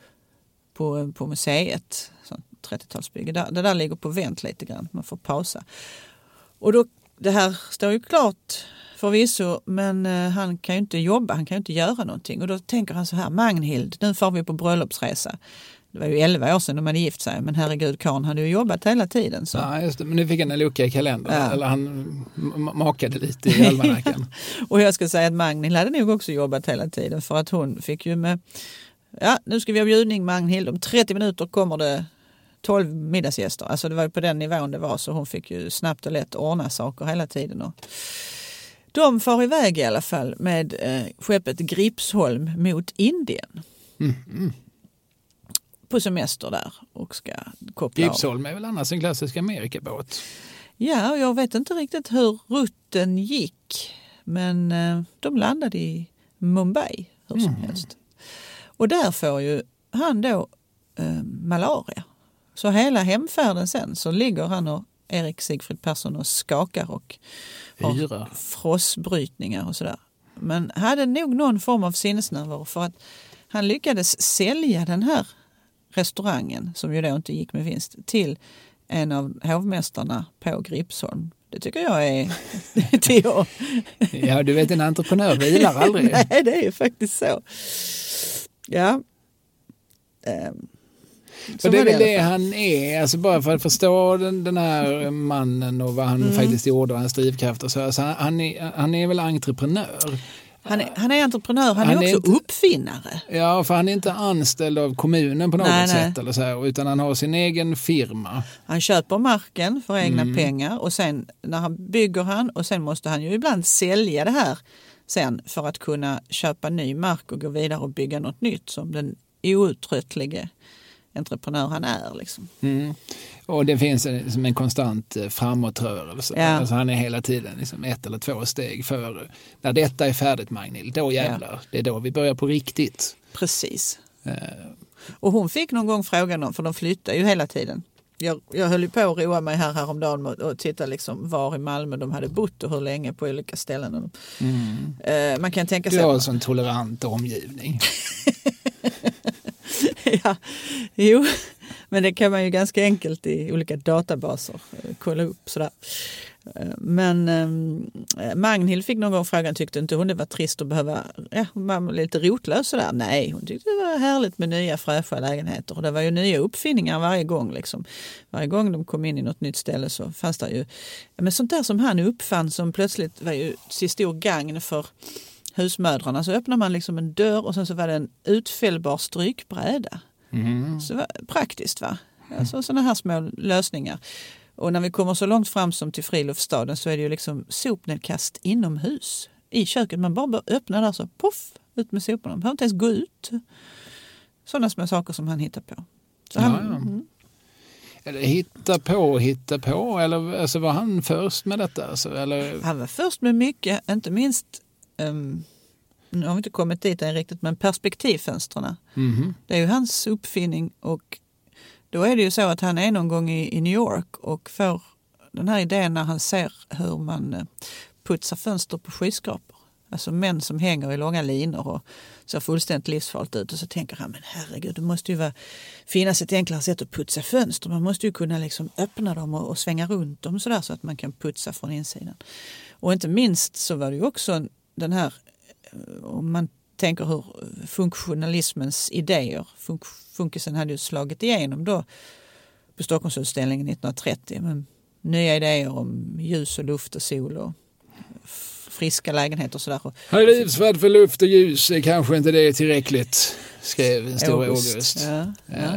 Speaker 3: på, på museet, 30-talsbygge. Det, det där ligger på vänt lite grann, man får pausa. Och då, det här står ju klart förvisso, men eh, han kan ju inte jobba, han kan ju inte göra någonting. Och då tänker han så här, Magnhild, nu får vi på bröllopsresa. Det var ju 11 år sedan de hade gift sig, men herregud, karln hade ju jobbat hela tiden. Så.
Speaker 2: Ja, just det. Men nu fick han en lucka i kalendern, ja. eller han makade lite i almanackan.
Speaker 3: och jag ska säga att Magnhild hade nog också jobbat hela tiden, för att hon fick ju med, ja, nu ska vi ha bjudning Magnhild, om 30 minuter kommer det 12 middagsgäster. Alltså det var ju på den nivån det var, så hon fick ju snabbt och lätt ordna saker hela tiden. Och de far iväg i alla fall med eh, skeppet Gripsholm mot Indien. Mm, mm på semester där och ska koppla
Speaker 2: Gipsholm är väl annars en klassisk Amerikabåt?
Speaker 3: Ja, och jag vet inte riktigt hur rutten gick. Men eh, de landade i Mumbai hur som mm. helst. Och där får ju han då eh, malaria. Så hela hemfärden sen så ligger han och Erik Sigfrid Persson och skakar och har frostbrytningar och sådär. Men hade nog någon form av sinnesnärvaro för att han lyckades sälja den här restaurangen, som ju då inte gick med vinst, till en av hovmästarna på Gripsholm. Det tycker jag är till
Speaker 2: Ja, du vet en entreprenör vilar aldrig.
Speaker 3: Nej, det är ju faktiskt så. Ja.
Speaker 2: Um. Så det är väl det han är, alltså bara för att förstå den, den här mannen och vad han mm. faktiskt gjorde och hans drivkraft och så. Alltså han, är, han är väl entreprenör.
Speaker 3: Han är, han är entreprenör, han, han är, också inte, uppfinnare.
Speaker 2: Ja, för han är inte anställd av kommunen på något nej, sätt nej. Eller så här, utan han har sin egen firma.
Speaker 3: Han köper marken för egna mm. pengar och sen när han bygger han och sen måste han ju ibland sälja det här sen för att kunna köpa ny mark och gå vidare och bygga något nytt som den outtröttlige entreprenör han är. Liksom.
Speaker 2: Mm. Och det finns en, som en konstant eh, framåtrörelse. Ja. Alltså han är hela tiden liksom ett eller två steg före. När detta är färdigt Magnhild, då jävlar, ja. det är då vi börjar på riktigt.
Speaker 3: Precis. Uh. Och hon fick någon gång frågan om, för de flyttar ju hela tiden. Jag, jag höll ju på att roa mig här häromdagen och, och titta liksom var i Malmö de hade bott och hur länge på olika ställen. Mm. Uh, man kan tänka sig...
Speaker 2: Du har en sån tolerant omgivning.
Speaker 3: ja, jo, men det kan man ju ganska enkelt i olika databaser eh, kolla upp. Sådär. Men eh, Magnhild fick någon gång frågan, tyckte inte hon det var trist att behöva, ja, hon var lite rotlös sådär. Nej, hon tyckte det var härligt med nya fräscha lägenheter och det var ju nya uppfinningar varje gång. Liksom. Varje gång de kom in i något nytt ställe så fanns det ju, men sånt där som han uppfann som plötsligt var ju till stor gagn för husmödrarna så öppnar man liksom en dörr och sen så var det en utfällbar strykbräda. Mm. Så praktiskt va? Alltså sådana här små lösningar. Och när vi kommer så långt fram som till friluftsstaden så är det ju liksom sopnedkast inomhus i köket. Man bara bör öppna där så poff, ut med soporna. Man behöver inte ens gå ut. Sådana små saker som han hittar på. Så han,
Speaker 2: ja, ja. Mm. Eller hitta på, hitta på, eller alltså var han först med detta? Alltså, eller?
Speaker 3: Han var först med mycket, inte minst um, nu har vi inte kommit dit än riktigt, men perspektivfönstren. Mm. Det är ju hans uppfinning och då är det ju så att han är någon gång i, i New York och får den här idén när han ser hur man eh, putsar fönster på skyskrapor. Alltså män som hänger i långa linor och ser fullständigt livsfarligt ut. Och så tänker han, men herregud, det måste ju vara, finnas ett enklare sätt att putsa fönster. Man måste ju kunna liksom öppna dem och, och svänga runt dem sådär så att man kan putsa från insidan. Och inte minst så var det ju också den här eh, om man tänker hur funktionalismens idéer, funk funkisen hade ju slagit igenom då på Stockholmsutställningen 1930 med nya idéer om ljus och luft och sol och friska lägenheter och sådär.
Speaker 2: Livsvärd för luft och ljus är kanske inte det tillräckligt, skrev en stor August. Ja, ja.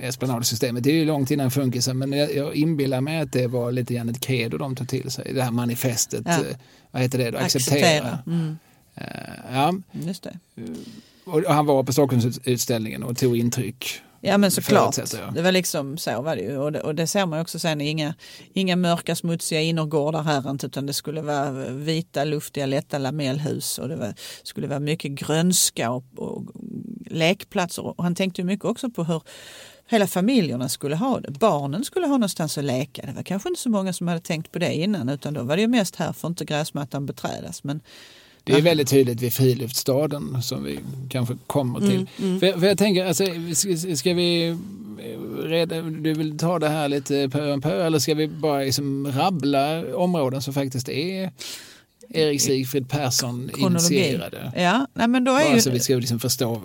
Speaker 2: Esplanadsystemet. Det är ju långt innan funkisen men jag, jag inbillar mig att det var lite grann ett credo de tog till sig. Det här manifestet,
Speaker 3: Ja.
Speaker 2: eh, vad heter det då? Acceptera.
Speaker 3: Acceptera. Mm,
Speaker 2: Eh, ja.
Speaker 3: just det.
Speaker 2: Och han var på Stockholmsutställningen och tog intryck.
Speaker 3: Ja men såklart. Det var liksom så var det ju. Och det, och det ser man också sen. Inga, inga mörka smutsiga innergårdar här inte utan det skulle vara vita luftiga lätta lamellhus och det var, skulle vara mycket grönska och, och lekplatser. Och han tänkte ju mycket också på hur hela familjerna skulle ha det. Barnen skulle ha någonstans att leka. Det var kanske inte så många som hade tänkt på det innan utan då var det ju mest här får inte gräsmattan beträdas. Men
Speaker 2: Det är väldigt tydligt vid friluftsstaden som vi kanske kommer till. För, för jag tänker, alltså, ska, ska vi reda, du vill ta det här lite pö om pö eller ska vi bara liksom rabbla områden som faktiskt är Erik Sigfrid Persson
Speaker 3: kronologi.
Speaker 2: initierade?
Speaker 3: Ja, nej, men då är
Speaker 2: Bara
Speaker 3: ju,
Speaker 2: så vi ska liksom förstå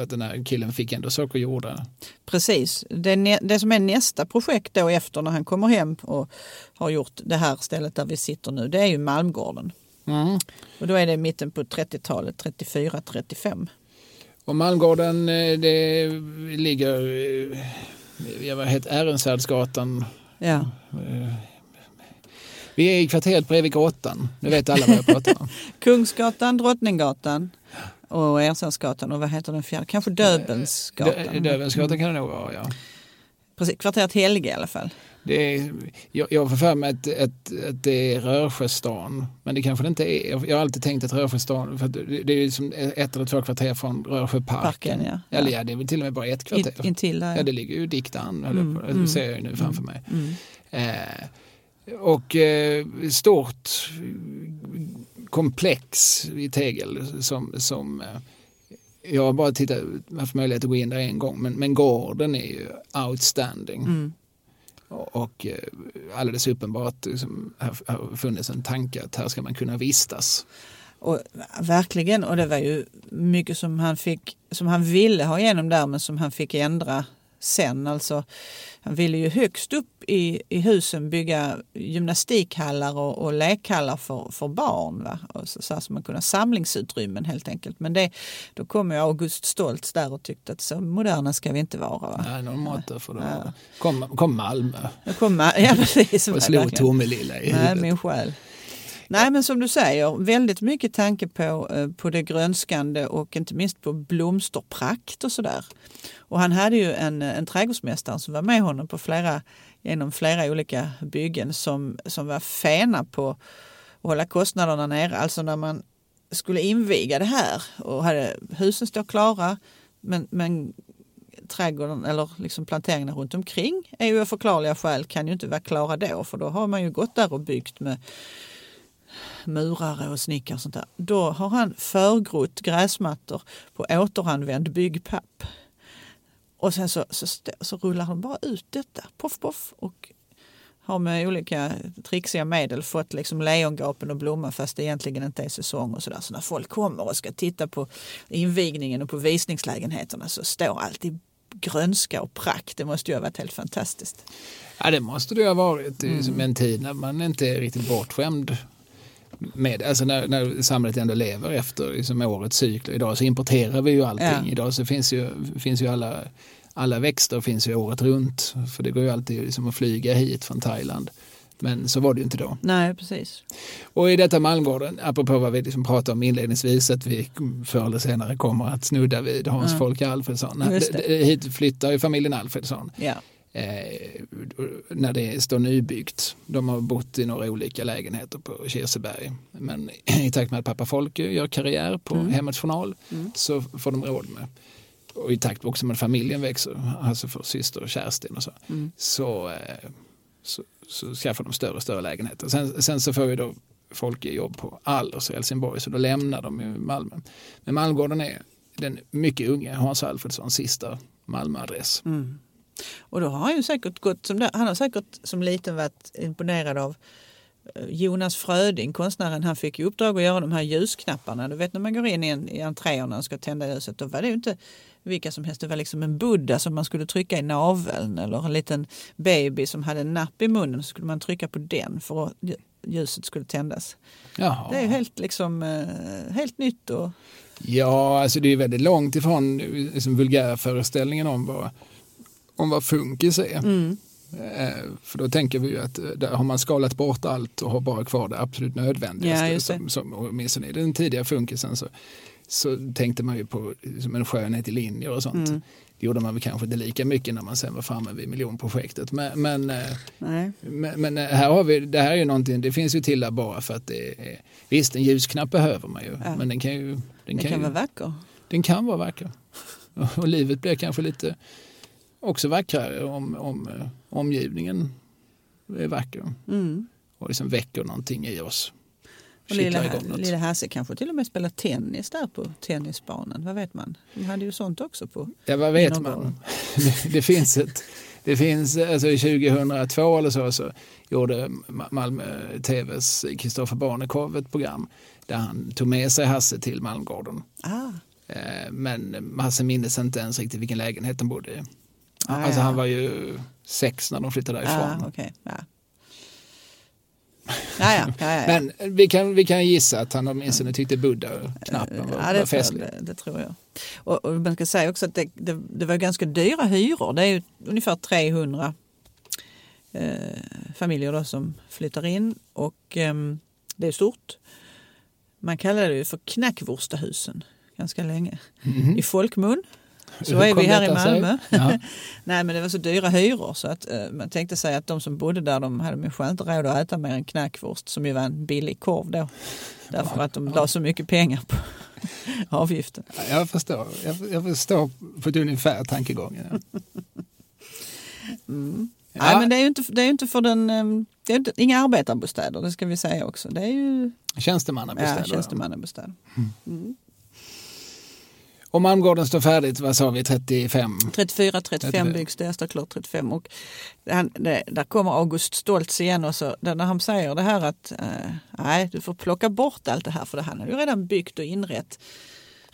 Speaker 2: att den här killen fick ändå saker gjorda.
Speaker 3: Precis. Det, det som är nästa projekt då efter när han kommer hem och har gjort det här stället där vi sitter nu, det är ju Malmgården.
Speaker 2: Mm.
Speaker 3: Och då är det mitten på 30-talet, 34-35.
Speaker 2: Och Malmgården, eh, det ligger, eh, vad heter Ärensvärdsgatan.
Speaker 3: Ja.
Speaker 2: Eh, Vi är i kvarteret bredvid grottan. Nu vet alla vad jag pratar om.
Speaker 3: Kungsgatan, Drottninggatan och Ersansgatan och vad heter den fjärde? Kanske Döbelnsgatan.
Speaker 2: Dö- Dövensgatan kan det nog vara, ja.
Speaker 3: Precis, kvarteret Helge i alla fall.
Speaker 2: Det är, jag, jag får för mig att, att, att det är Rörsjöstan, men det kanske det inte är. Jag, har alltid tänkt att Rörsjöstan, för det, är som ett eller två kvarter från Rörsjöparken.
Speaker 3: Parken, ja.
Speaker 2: Eller ja, det är väl till och med bara ett kvarter.
Speaker 3: In, intill där.
Speaker 2: Ja, det ligger ju dikt an,
Speaker 3: Mm,
Speaker 2: på. det
Speaker 3: mm,
Speaker 2: ser jag ju nu framför mig.
Speaker 3: Mm.
Speaker 2: Eh, och eh, stort komplex i tegel som, som eh, jag har bara tittat, haft möjlighet att gå in där en gång, men, men gården är ju outstanding.
Speaker 3: Mm.
Speaker 2: Och, eh, alldeles uppenbart liksom, har, har funnits en tanke att här ska man kunna vistas.
Speaker 3: Och, verkligen, och det var ju mycket som han, fick, som han ville ha igenom där men som han fick ändra sen. Alltså, han ville ju högst upp i, i husen bygga gymnastikhallar och, och lekhallar för, för barn. Va? Och så, så, som man kunde ha samlingsutrymmen helt enkelt. Men det, då kom ju August Stoltz där och tyckte att så moderna ska vi inte vara. Va?
Speaker 2: Nej, någon måtta får det
Speaker 3: Ja.
Speaker 2: vara. Kom, kom Malmö
Speaker 3: kom, ja, precis,
Speaker 2: och slog. Tomelilla i
Speaker 3: Nej,
Speaker 2: huvudet.
Speaker 3: min själ. Nej, men som du säger, väldigt mycket tanke på, eh, på det grönskande och inte minst på blomsterprakt och sådär. Och han hade ju en, eh, en trädgårdsmästare som var med honom på flera, genom flera olika byggen som, som var fena på att hålla kostnaderna nere. Alltså när man skulle inviga det här och hade husen står klara men, men trädgården eller liksom planteringarna runt omkring är ju av förklarliga skäl kan ju inte vara klara då för då har man ju gått där och byggt med murare och snickare och sånt där. Då har han förgrott gräsmattor på återanvänd byggpapp. Och sen så, så, så rullar han bara ut detta, poff poff och har med olika trixiga medel fått liksom lejongapen att blomma fast det egentligen inte är säsong och sådär. Så när folk kommer och ska titta på invigningen och på visningslägenheterna så står alltid grönska och prakt. Det måste ju ha varit helt fantastiskt.
Speaker 2: Ja, det måste det ha varit
Speaker 3: Mm.
Speaker 2: i som en tid när man inte är riktigt bortskämd med, alltså när, när samhället ändå lever efter liksom årets cykler. Idag så importerar vi ju allting.
Speaker 3: Ja.
Speaker 2: Idag så finns ju, finns ju alla, alla växter finns ju året runt. För det går ju alltid liksom att flyga hit från Thailand. Men så var det ju inte då.
Speaker 3: Nej, precis.
Speaker 2: Och i detta Malmgården, apropå vad vi liksom pratade om inledningsvis, att vi förr eller senare kommer att snudda vid Hans
Speaker 3: Ja.
Speaker 2: Folke Alfredsson. Hit flyttar ju familjen Alfredsson
Speaker 3: Ja.
Speaker 2: Eh, när det står nybyggt. De har bott i några olika lägenheter på Kirseberg. Men i takt med att pappa Folke gör karriär på
Speaker 3: Mm.
Speaker 2: Hemmets Journal
Speaker 3: Mm.
Speaker 2: så får de råd med. Och i takt också med familjen växer, alltså för syster och Kerstin och så,
Speaker 3: Mm.
Speaker 2: så, eh, så, så skaffar de större och större lägenheter. Sen, sen så får ju då Folke jobb på Allers i Helsingborg så då lämnar de ju Malmö. Men Malmgården är den mycket unge Hans Alfredssons sista Malmöadress.
Speaker 3: Mm. Och då har han ju säkert gått som. Han har säkert som liten varit imponerad av eh, Jonas Fröding, konstnären. Han fick ju uppdrag att göra de här ljusknapparna. Du vet när man går in i, en, i entréerna och ska tända ljuset. Då var det ju inte vilka som helst. Det var liksom en buddha som man skulle trycka i naveln eller en liten baby som hade en napp i munnen. Så skulle man trycka på den för att lj- ljuset skulle tändas.
Speaker 2: Jaha.
Speaker 3: Det är ju helt, liksom, eh, helt nytt. Och,
Speaker 2: Ja, alltså det är väldigt långt ifrån liksom, vulgärföreställningen om vad, om vad funkis är.
Speaker 3: Mm.
Speaker 2: Eh, För då tänker vi ju att eh, där har man skalat bort allt och har bara kvar det absolut
Speaker 3: Ja,
Speaker 2: nödvändigaste.
Speaker 3: just det.
Speaker 2: som, som, och åtminstone i den tidiga funkisen så, så tänkte man ju på som en skönhet i linjer och sånt.
Speaker 3: Mm.
Speaker 2: Det gjorde man väl kanske inte lika mycket när man sen var framme vid miljonprojektet. Men, men, eh, men, men här har vi, det här är ju någonting, det finns ju till där bara för att det är, visst en ljusknapp behöver man ju,
Speaker 3: Ja.
Speaker 2: men den kan ju, den
Speaker 3: Den
Speaker 2: kan
Speaker 3: kan
Speaker 2: ju,
Speaker 3: vara vacker.
Speaker 2: den kan vara vacker. Och livet blir kanske lite också vackrare om, om eh, omgivningen är vacker
Speaker 3: Mm.
Speaker 2: och liksom väcker någonting i oss.
Speaker 3: Och lilla, lilla Hasse kanske till och med spelar tennis där på tennisbanan. Vad vet man? De hade ju sånt också på.
Speaker 2: Ja, vad vet man? Det, det finns ett, det finns, alltså 2002 eller så, så gjorde Ma- Malmö TVs Kristoffer Barnekow ett program där han tog med sig Hasse till Malmgården.
Speaker 3: Ah,
Speaker 2: Eh, Men Hasse minns inte ens riktigt vilken lägenhet de bodde i.
Speaker 3: Ah,
Speaker 2: alltså
Speaker 3: ja.
Speaker 2: han var ju sex när de flyttade därifrån.
Speaker 3: ah, okej. Ja. Ja, ja, ja.
Speaker 2: Men vi kan, vi kan gissa att han åtminstone tyckte Buddha-knappen var,
Speaker 3: Ja,
Speaker 2: var
Speaker 3: det, tror
Speaker 2: festlig.
Speaker 3: jag, det, tror jag. Och, och man ska säga också att det, det, det var ganska dyra hyror. Det är ju ungefär 300 eh, familjer då som flyttar in och ehm, det är stort. Man kallade det ju för Knackvurstahusen ganska länge.
Speaker 2: Mhm.
Speaker 3: I folkmun så
Speaker 2: Hur
Speaker 3: är vi här i? Malmö.
Speaker 2: Ja.
Speaker 3: Nej men det var så dyra hyror så att eh, man tänkte sig att de som bodde där de hade kanske inte råd att äta mer än knackwurst som ju var en billig korv då. Därför att de la så mycket pengar på avgiften.
Speaker 2: Jag förstår, jag, jag förstår på ett ungefär tankegången. Ja.
Speaker 3: Mm.
Speaker 2: Ja.
Speaker 3: Nej men det är ju inte, det är inte för den, eh, det är inte, inga arbetarbostäder det ska vi säga också. Det är ju
Speaker 2: Tjänstemannabostäder.
Speaker 3: ja, tjänstemannabostäder. Mm.
Speaker 2: Och Malmgården står färdigt, vad sa vi, 35?
Speaker 3: 34, 35
Speaker 2: 35.
Speaker 3: byggs det, står klart 35. Och han, det, där kommer August Stoltz igen och så, när han säger det här att eh, nej, du får plocka bort allt det här för det han hade ju redan byggt och inrett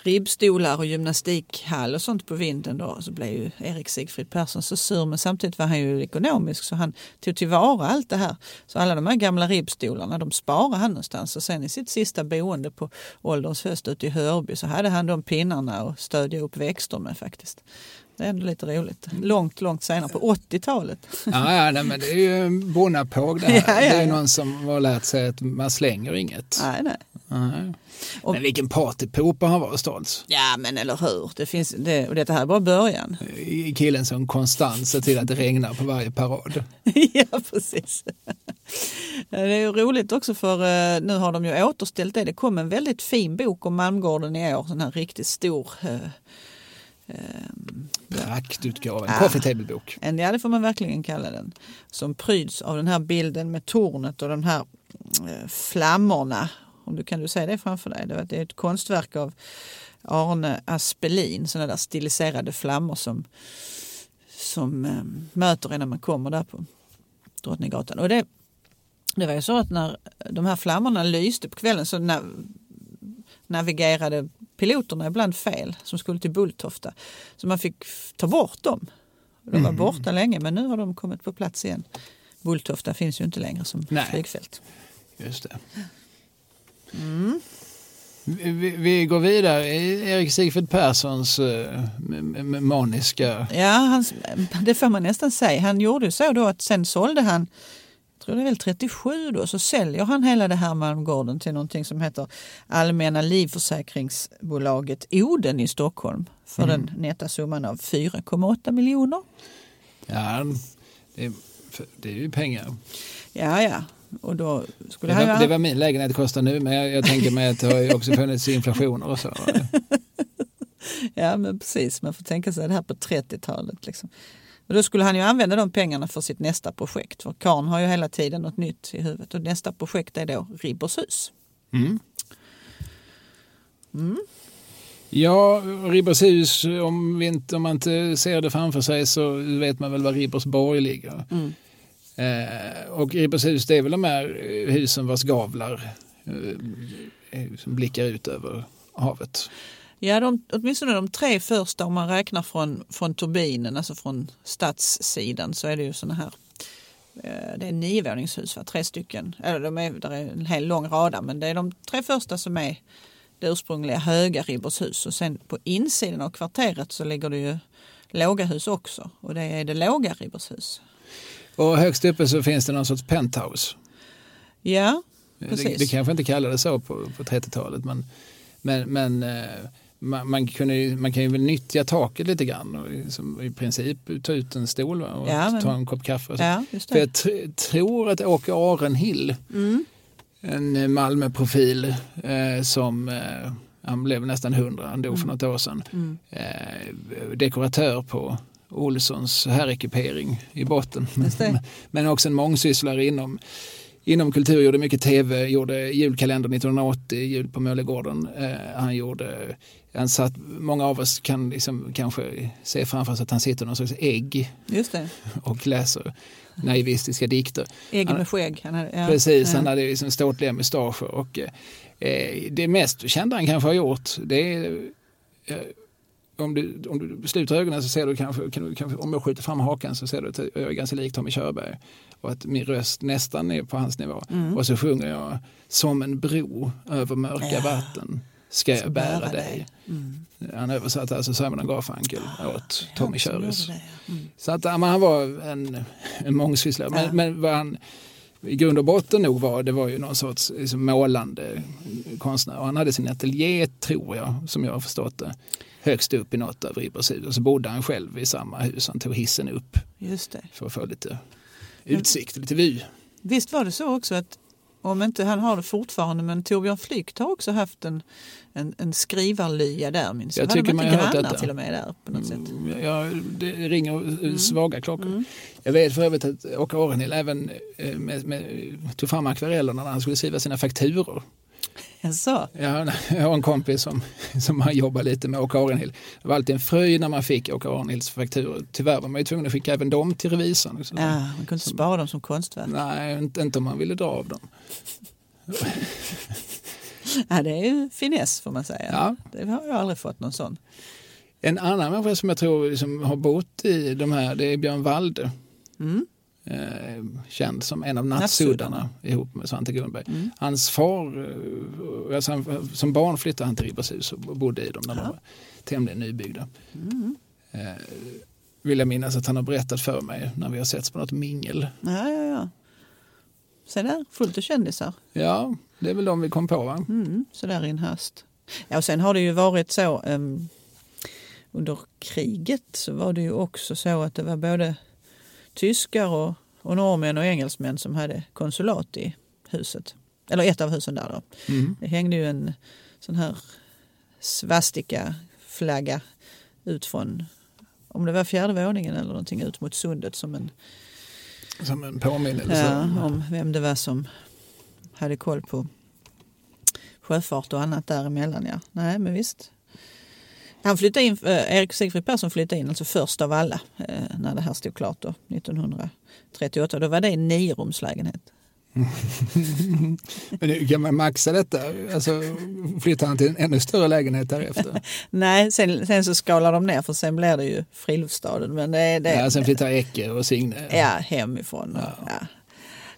Speaker 3: ribbstolar och gymnastikhall och sånt på vinden då. Så blev ju Erik Sigfrid Persson så sur men samtidigt var han ju ekonomisk så han tog tillvara allt det här. Så alla de här gamla ribbstolarna de sparade han någonstans och sen i sitt sista boende på ålderns höst ute i Hörby så hade han de pinnarna och stödja upp växter med faktiskt. Det är ändå lite roligt. Långt, långt senare på 80-talet.
Speaker 2: Ja, ja nej, men det är ju en bonnapåg det här.
Speaker 3: Ja, ja,
Speaker 2: Det är någon som har lärt sig att man slänger inget.
Speaker 3: Nej, nej.
Speaker 2: Nej.
Speaker 3: Och-
Speaker 2: Men vilken partypooper han var Stoltz.
Speaker 3: Ja men eller hur. Det finns, det, och detta här är bara början.
Speaker 2: Killen som konstant ser till att det regnar på varje parad.
Speaker 3: ja, precis. Det är ju roligt också för eh, nu har de ju återställt det. Det kom en väldigt fin bok om Malmgården i år. Sån här riktigt stor. Eh,
Speaker 2: Praktutgåva, en
Speaker 3: Ah.
Speaker 2: coffee table-bok.
Speaker 3: Ja, det får man verkligen kalla den. Som pryds av den här bilden med tornet och de här eh, flammorna. Om du kan du se det framför dig. Det är- ett konstverk av Arne Aspelin. Sådana där stiliserade flammor som, som eh, möter en när man kommer där på Drottninggatan. Och det, det var ju så att när de här flammorna lyste på kvällen så na, navigerade piloterna ibland fel som skulle till Bulltofta. Så man fick ta bort dem. De var borta länge men nu har de kommit på plats igen. Bulltofta finns ju inte längre som
Speaker 2: Nej.
Speaker 3: flygfält.
Speaker 2: Just det.
Speaker 3: Mm.
Speaker 2: Vi, vi- går vidare i Erik Sigfrid Perssons m- maniska...
Speaker 3: Ja, han, det får man nästan säga. Han gjorde så då att sen sålde han, tror det är väl 37 då, så säljer han hela det här Malmgården till någonting som heter Allmänna livförsäkringsbolaget Oden i Stockholm för den netta summan av 4,8 miljoner.
Speaker 2: Ja, det, är- det är ju pengar.
Speaker 3: Ja, ja. Och då
Speaker 2: Det
Speaker 3: skulle ju...
Speaker 2: var, det var min lägenhet kostar nu men jag, jag tänker mig att det har ju också funnits inflationer och så.
Speaker 3: Ja, men precis. Man får tänka sig det här på 30-talet. Liksom. Och då skulle han ju använda de pengarna för sitt nästa projekt. För Karn har ju hela tiden något nytt i huvudet. Och nästa projekt är då Ribbershus.
Speaker 2: Mm. Ja, Ribbershus, om, vi inte, om man inte ser det framför sig så vet man väl var Ribbersborg ligger.
Speaker 3: Mm.
Speaker 2: Eh, och Ribbershus det är väl de här eh, husen vars gavlar eh, som blickar ut över havet.
Speaker 3: Ja, de, åtminstone de tre första om man räknar från, från turbinen, alltså från stadssidan så är det ju sådana här eh, det är niovåningshus, va? tre stycken. Eller de är, där är en hel lång rada men det är de tre första som är det ursprungliga höga Ribbershus och sen på insidan av kvarteret så ligger det ju låga hus också och det är det låga Ribershus.
Speaker 2: Och högst uppe så finns det någon sorts penthouse.
Speaker 3: Ja,
Speaker 2: Det,
Speaker 3: precis.
Speaker 2: det kanske inte kallades så på, på 30-talet men, men, men eh, man, man, kunde, man kan ju väl nyttja taket lite grann och liksom, i princip ta ut en stol och
Speaker 3: Ja, men-
Speaker 2: ta en kopp kaffe.
Speaker 3: Ja,
Speaker 2: För jag tr- tror att Åke Arenhill,
Speaker 3: Mm.
Speaker 2: en Malmöprofil eh, som eh, han blev nästan hundra, han dog för något år sedan.
Speaker 3: Mm.
Speaker 2: Eh, dekoratör på Olssons herrekipering i botten. Men också en mångsysslare inom, inom kultur, gjorde mycket tv, gjorde julkalender 1980, jul på Möllegården. Eh, han gjorde, han satt, många av oss kan liksom kanske se framför sig att han sitter i någon sorts ägg och läser naivistiska dikter.
Speaker 3: Ägg
Speaker 2: Han-
Speaker 3: med skägg. Han hade, ja.
Speaker 2: Precis,
Speaker 3: ja.
Speaker 2: han hade liksom ståtliga mustascher och eh, det mest kända han kanske har gjort det är eh, om du, om du sluter ögonen så ser du kanske, kan du, kanske, om jag skjuter fram hakan så ser du att jag är ganska lik Tommy Körberg och att min röst nästan är på hans nivå.
Speaker 3: Mm.
Speaker 2: Och så sjunger jag som en bro över mörka
Speaker 3: Ja.
Speaker 2: vatten ska jag bära,
Speaker 3: bära
Speaker 2: dig.
Speaker 3: Mm.
Speaker 2: Han översatte alltså Simon Garfunkel åt Tommy
Speaker 3: det, Mm.
Speaker 2: Så att men han var en, en mångsysslare. Men,
Speaker 3: Ja.
Speaker 2: men vad han i grund och botten nog var, det var ju någon sorts liksom, målande konstnär. Och han hade sin ateljé, tror jag, som jag har förstått det, högst upp i något av Ribers hus. Och så bodde han själv i samma hus. Han tog hissen upp
Speaker 3: Just det.
Speaker 2: för att få lite utsikt, lite vy.
Speaker 3: Visst var det så också att om inte han har det fortfarande men Torbjörn Flygt har också haft en, en, en skrivarlya där minns
Speaker 2: Jag tycker man har hört detta.
Speaker 3: till och med där på något sätt?
Speaker 2: Mm, Ja, det ringer eh, svaga klockor.
Speaker 3: Mm.
Speaker 2: Jag vet för övrigt att Åke Arenhill även eh, med, med, tog fram akvarellerna när han skulle skriva sina fakturor.
Speaker 3: Jaså?
Speaker 2: Ja, jag har en kompis som, som har jobbat lite med Åke Arenhill. Det var alltid en fröjd när man fick Åke Arenhills fakturor. Tyvärr var man ju tvungen att skicka även dem till revisorn.
Speaker 3: Ja, man kunde inte spara dem som konstverk.
Speaker 2: Nej, inte, inte om man ville dra av dem.
Speaker 3: Ja, det är ju finess får man säga.
Speaker 2: Ja.
Speaker 3: Det har jag aldrig fått någon sån.
Speaker 2: En annan människa som jag tror liksom har bott i de här, det är Björn Walde.
Speaker 3: Mm.
Speaker 2: Eh, känd som en av
Speaker 3: Nattsuddarna.
Speaker 2: ihop med Svante Gunberg.
Speaker 3: Mm.
Speaker 2: Hans far, eh, alltså han, som barn flyttade han till Ribershus och bodde i dem när de
Speaker 3: Ja.
Speaker 2: var tämligen nybyggda.
Speaker 3: Mm.
Speaker 2: Eh, vill jag minnas att han har berättat för mig när vi har setts på något mingel.
Speaker 3: Ja, ja, ja. Se där, fullt av kändisar.
Speaker 2: Ja, det är väl de vi kom på va?
Speaker 3: Mm, så där i en hast. Ja, och sen har det ju varit så um, under kriget så var det ju också så att det var både tyskar och, och norrmän och engelsmän som hade konsulat i huset. Eller ett av husen där då.
Speaker 2: Mm.
Speaker 3: Det hängde ju en sån här svastika-flagga ut från, om det var fjärde våningen eller någonting, ut mot sundet som en,
Speaker 2: Som en påminnelse.
Speaker 3: ja, om vem det var som hade koll på sjöfart och annat däremellan. Ja. Nej, men visst. Han flyttade in, eh, Erik Sigfrid Persson flyttade in alltså först av alla eh, när det här stod klart då, 1938. Då var det en niorumslägenhet.
Speaker 2: Men hur kan man maxa detta? Alltså, flyttar han till en ännu större lägenhet därefter?
Speaker 3: Nej, sen, sen så skalar de ner för sen blir det ju friluftsstaden. Men det, det,
Speaker 2: ja, sen flyttar Ecke och Signe.
Speaker 3: Ja, hemifrån. Och,
Speaker 2: Ja.
Speaker 3: ja.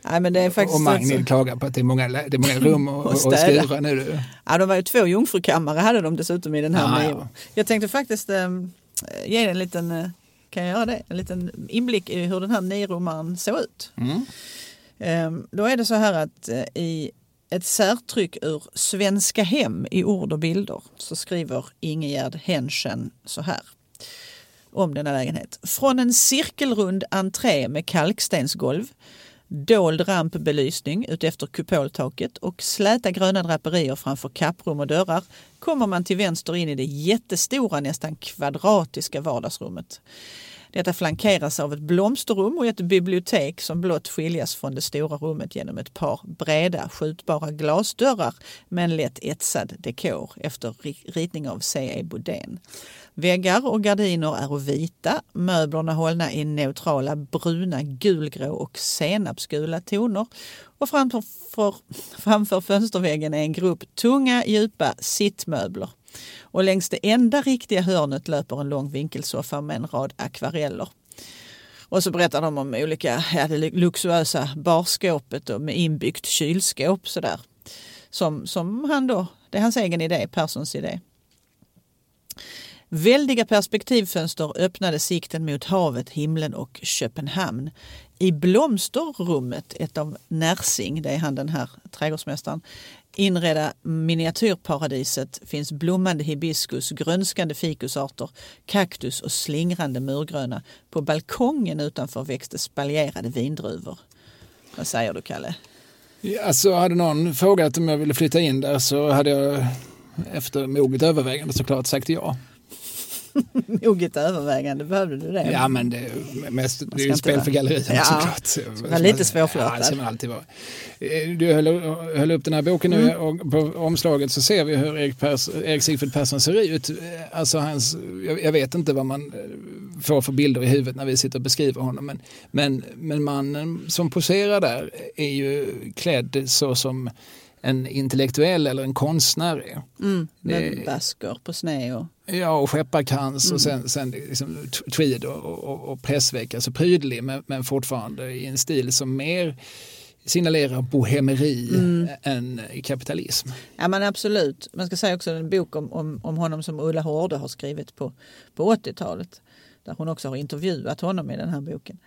Speaker 3: Nej, men det är faktiskt
Speaker 2: och Magnhild
Speaker 3: alltså-
Speaker 2: klagar på att det är många, det är många rum och,
Speaker 3: Och
Speaker 2: och, och
Speaker 3: städa.
Speaker 2: skura nu.
Speaker 3: Ja, de var ju två jungfrukammare hade de dessutom i den här
Speaker 2: Ja,
Speaker 3: ja,
Speaker 2: ja.
Speaker 3: Jag tänkte faktiskt eh, ge en liten, eh, kan jag göra det? En liten inblick i hur den här niorummaren såg ut.
Speaker 2: Mm.
Speaker 3: Eh, då är det så här att eh, i ett särtryck ur Svenska Hem i ord och bilder så skriver Ingegerd Henschen så här om denna lägenhet. Från en cirkelrund entré med kalkstensgolv, dold rampbelysning utefter kupoltaket och släta gröna draperier framför kapprum och dörrar kommer man till vänster in i det jättestora, nästan kvadratiska vardagsrummet. Detta flankeras av ett blomsterrum och ett bibliotek som blott skiljas från det stora rummet genom ett par breda skjutbara glasdörrar med en lätt etsad dekor efter ritning av C.E. Bodén. Väggar och gardiner är vita, möblerna hållna i neutrala bruna, gulgrå och senapsgula toner och framför, för, framför fönsterväggen är en grupp tunga, djupa sittmöbler. Och längs det enda riktiga hörnet löper en lång vinkelsoffa med en rad akvareller. Och så berättar de om olika ja, det luxuösa barskåpet och med inbyggt kylskåp sådär. Som, som han då, det är hans egen idé, Perssons idé. Väldiga perspektivfönster öppnade sikten mot havet, himlen och Köpenhamn. I blomsterrummet, ett av Närsing, det är han den här trädgårdsmästaren, inredda miniatyrparadiset finns blommande hibiskus, grönskande fikusarter, kaktus och slingrande murgröna. På balkongen utanför växte spaljerade vindruvor. Vad säger du, Kalle?
Speaker 2: Alltså, hade någon frågat om jag ville flytta in där så hade jag efter moget övervägande såklart sagt ja.
Speaker 3: moget övervägande, behövde du det?
Speaker 2: Ja, men det är mest det är ju spel för gallerierna ja, såklart.
Speaker 3: Det var lite svårflörtad.
Speaker 2: Ja, det man alltid vara. Eh, du höll, höll, upp den här boken nu mm. och på omslaget så ser vi hur Erik, Pers, Erik Sigfrid Persson ser ut. Alltså hans, jag, jag, vet inte vad man eh, får för bilder i huvudet när vi sitter och beskriver honom, men, men, men mannen som poserar där är ju klädd så som en intellektuell eller en konstnär är.
Speaker 3: Mm, med basker på sned och...
Speaker 2: Ja, och skepparkrans mm. och sen, sen liksom tweed och, och, och pressväck, alltså prydlig men, men fortfarande i en stil som mer signalerar bohemeri mm. än kapitalism.
Speaker 3: Ja men absolut. Man ska säga också en bok om, om, om honom som Ulla Hårde har skrivit på, på 80-talet. Där hon också har intervjuat honom i den här boken.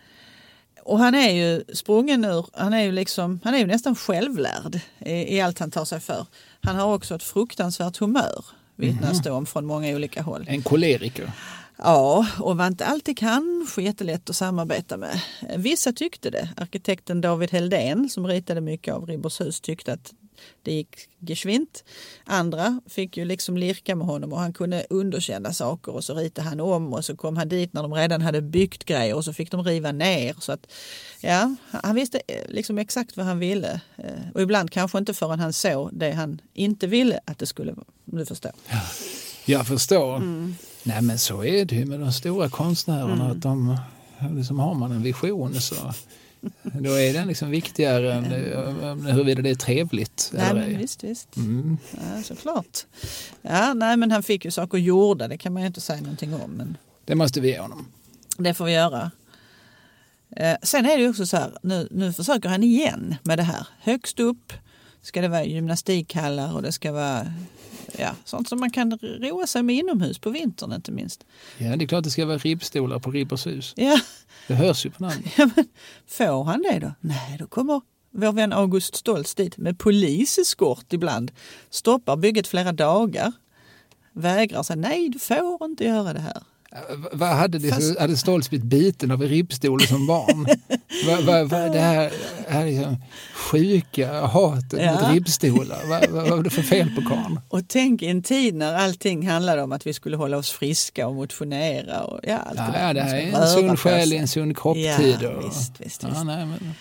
Speaker 3: Och han är ju sprungen ur, han är ju, liksom, han är ju nästan självlärd i, i allt han tar sig för. Han har också ett fruktansvärt humör, vittnas det om från många olika håll.
Speaker 2: En koleriker.
Speaker 3: Ja, och var inte alltid kanske jättelätt att samarbeta med. Vissa tyckte det. Arkitekten David Heldén som ritade mycket av Ribershus tyckte att det gick geschwint. Andra fick ju liksom lirka med honom och han kunde underkänna saker och så ritade han om och så kom han dit när de redan hade byggt grejer och så fick de riva ner. Så att, ja, han visste eh, liksom exakt vad han ville eh, och ibland kanske inte förrän han såg det han inte ville att det skulle vara. Du förstår.
Speaker 2: Ja, jag förstår. Mm. Nej men så är det ju med de stora konstnärerna. Mm. Att de, liksom har man en vision så då är den liksom viktigare än huruvida det är trevligt.
Speaker 3: Nej, eller men visst, visst. Mm. Ja, såklart. Ja, nej, men han fick ju saker gjorda, det kan man ju inte säga någonting om. Men...
Speaker 2: Det måste vi ge honom.
Speaker 3: Det får vi göra. Eh, sen är det ju också så här, nu, nu försöker han igen med det här. Högst upp ska det vara gymnastikhallar och det ska vara ja, sånt som man kan roa sig med inomhus på vintern inte minst.
Speaker 2: Ja, det är klart det ska vara ribbstolar på Ribbershus.
Speaker 3: Ja.
Speaker 2: Det hörs ju på namnet.
Speaker 3: Ja, men får han det då? Nej, då kommer vår vän August Stoltz dit med poliseskort ibland. Stoppar bygget flera dagar. Vägrar säga nej, du får inte göra det här.
Speaker 2: Vad hade, det, Fast... hade Stoltz blivit biten av en ribbstol som barn? vad, vad, vad, det här, här liksom sjuka hatet ja. mot ribbstolar, vad, vad var det för fel på karln?
Speaker 3: Och tänk i en tid när allting handlade om att vi skulle hålla oss friska och motionera. Och, ja, allt
Speaker 2: ja, det, ja, det här är en sund själ i en sund kropp-tid. Ja,
Speaker 3: visst, visst, visst. nej, men...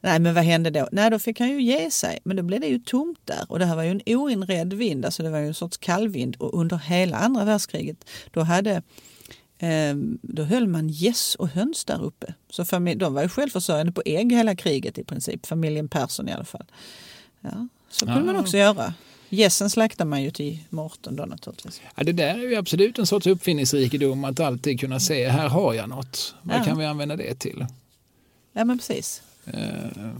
Speaker 3: nej, men vad hände då? Nej, då fick han ju ge sig. Men då blev det ju tomt där. Och det här var ju en oinredd vind, alltså det var ju en sorts kallvind. Och under hela andra världskriget, då hade då höll man gäss och höns där uppe. Så familj, de var ju självförsörjande på ägg hela kriget i princip, familjen Persson i alla fall. Ja, så kunde ja. man också göra. Gässen slaktar man ju till Mårten då naturligtvis.
Speaker 2: Ja, det där är ju absolut en sorts uppfinningsrikedom att alltid kunna se, här har jag något. Vad ja. kan vi använda det till?
Speaker 3: Ja men precis.
Speaker 2: Eh,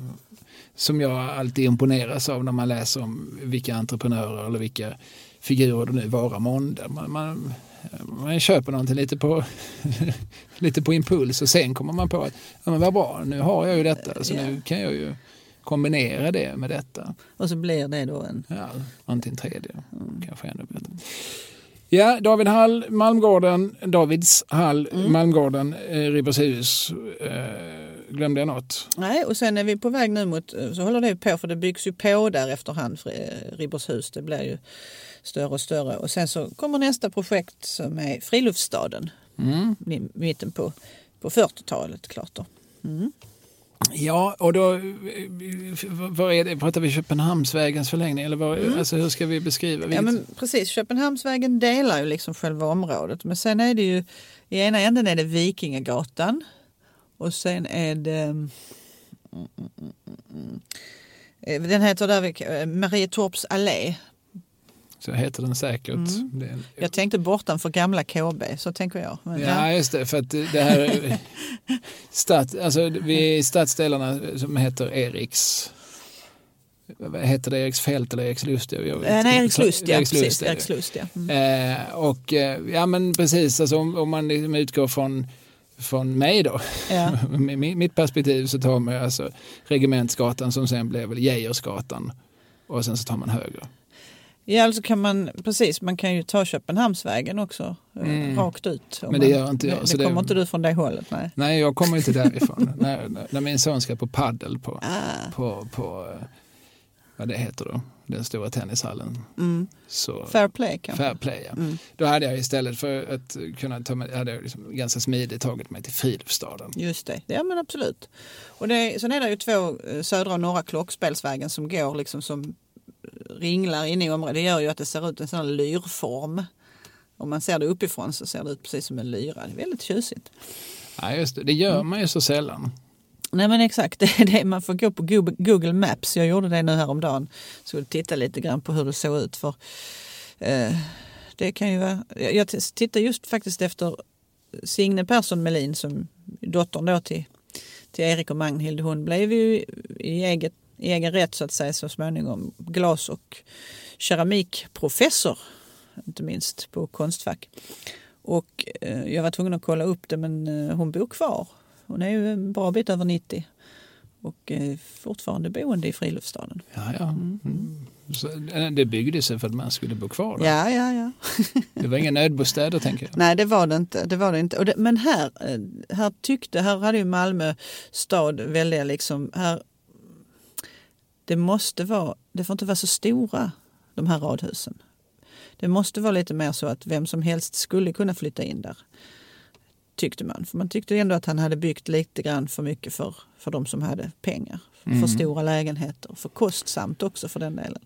Speaker 2: som jag alltid imponeras av när man läser om vilka entreprenörer eller vilka figurer det nu vara månde. Man, man, man köper någonting lite på, lite på impuls och sen kommer man på att ja, men vad bra, nu har jag ju detta så nu kan jag ju kombinera det med detta.
Speaker 3: Och så blir det då en...
Speaker 2: Ja, någonting tredje, mm. kanske ännu bättre. Ja, David Hall, Malmgården, Davids Hall, mm. Malmgården, eh, Ribershus. Eh, glömde jag något?
Speaker 3: Nej, och sen är vi på väg nu mot, så håller det på för det byggs ju på där efterhand, eh, Ribershus. Det blir ju större och större. Och sen så kommer nästa projekt som är Friluftsstaden. Mm. Mitten på, på 40-talet klart då. Mm.
Speaker 2: Ja, och då vad är det, pratar vi Köpenhamnsvägens förlängning eller vad, mm. alltså, hur ska vi beskriva?
Speaker 3: Ja, men precis, Köpenhamnsvägen delar ju liksom själva området men sen är det ju i ena änden är det Vikingagatan och sen är det mm, mm, mm, mm den heter där Marietorps allé
Speaker 2: så heter den säkert. Mm.
Speaker 3: Det, jag tänkte bortanför gamla KB, så tänker jag.
Speaker 2: Men, ja, just det. För att det här... stad, alltså, vi är i stadsdelarna som heter Eriks. heter det, Eriksfält eller Erikslust? Jag-
Speaker 3: Eh, nej, Erikslust, ja.
Speaker 2: Erikslust,
Speaker 3: Precis,
Speaker 2: är det.
Speaker 3: Erikslust, ja. Mm.
Speaker 2: Eh, och ja men precis, alltså, om, om man liksom utgår från, från mig då,
Speaker 3: ja.
Speaker 2: mitt perspektiv så tar man alltså Regementsgatan som sen blev väl Geijersgatan och sen så tar man höger.
Speaker 3: Ja, alltså kan man, precis, man kan ju ta Köpenhamnsvägen också, eh,
Speaker 2: Mm.
Speaker 3: rakt ut.
Speaker 2: Men det
Speaker 3: man-
Speaker 2: gör inte jag,
Speaker 3: Det,
Speaker 2: så
Speaker 3: det
Speaker 2: det-
Speaker 3: kommer inte du från det hållet, nej.
Speaker 2: Nej, jag kommer inte därifrån. när, när- när min son ska på paddel på,
Speaker 3: Ah.
Speaker 2: på, på eh, vad det heter då, den stora tennishallen.
Speaker 3: Mm.
Speaker 2: Så,
Speaker 3: Fair play kanske.
Speaker 2: Fair play, ja.
Speaker 3: Mm.
Speaker 2: Då hade jag istället för att kunna ta mig, hade jag liksom ganska smidigt tagit mig till Friluftsstaden.
Speaker 3: Just det, ja men absolut. Och det, sen är det ju två eh, södra och norra klockspelsvägen som går liksom som ringlar inne i området. Det gör ju att det ser ut en sån här lyrform. Om man ser det uppifrån så ser det ut precis som en lyra. Det är väldigt tjusigt.
Speaker 2: Ja, just det. det gör man ju så sällan.
Speaker 3: Nej men exakt, det är det. man får gå på Google- Maps. Jag gjorde det nu häromdagen. Så titta lite grann på hur det såg ut. För, eh, det kan ju vara, jag jag tittar just faktiskt efter Signe Persson Melin som dottern då till, till Erik och Magnhild. Hon blev ju i, eget, i egen rätt så att säga så småningom glas och keramikprofessor. Inte minst på Konstfack. Och eh, jag var tvungen att kolla upp det men eh, hon bor kvar. Hon är ju en bra bit över 90 och eh, fortfarande boende i friluftsstaden.
Speaker 2: Ja, ja. Mm. Så, eh, det byggde sig för att man skulle bo kvar där.
Speaker 3: Ja, ja, ja.
Speaker 2: Det var inga nödbostäder tänker jag.
Speaker 3: Nej, det var det inte. Det var det inte. Det, men här, eh, här tyckte, här hade ju Malmö stad väldigt liksom, här, det måste vara, det får inte vara så stora de här radhusen. Det måste vara lite mer så att vem som helst skulle kunna flytta in där. Tyckte man. För man tyckte ändå att han hade byggt lite grann för mycket för, för de som hade pengar. För stora lägenheter. För kostsamt också för den delen.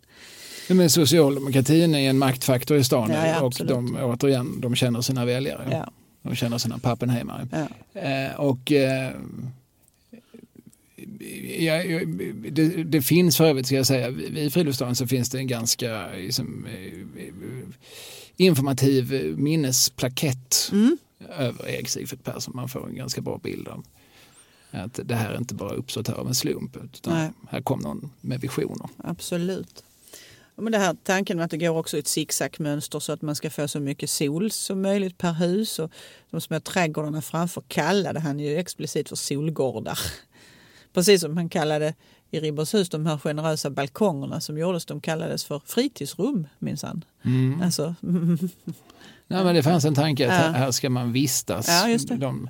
Speaker 2: Men socialdemokratin är en maktfaktor i stan
Speaker 3: Ja, ja,
Speaker 2: och de, återigen, de känner sina väljare.
Speaker 3: Ja,
Speaker 2: De känner sina pappenheimare. Eh, och eh, ja, det, det finns för övrigt, ska jag säga, i Friluftsstaden så finns det en ganska liksom, eh, informativ minnesplakett
Speaker 3: Mm.
Speaker 2: över Erik Sigfrid Persson. Man får en ganska bra bild av att det här inte bara uppstått här av en slump utan
Speaker 3: Nej.
Speaker 2: här kom någon med visioner.
Speaker 3: Absolut. Men det här tanken med att det går också ett zigzagmönster så att man ska få så mycket sol som möjligt per hus. Och de små trädgårdarna framför kallade han ju explicit för solgårdar. Precis som han kallade i Ribbershus de här generösa balkongerna som gjordes, de kallades för fritidsrum minsann.
Speaker 2: Mm.
Speaker 3: Alltså,
Speaker 2: Nej, men det fanns en tanke att
Speaker 3: Ja.
Speaker 2: här, ska man vistas
Speaker 3: Ja,
Speaker 2: de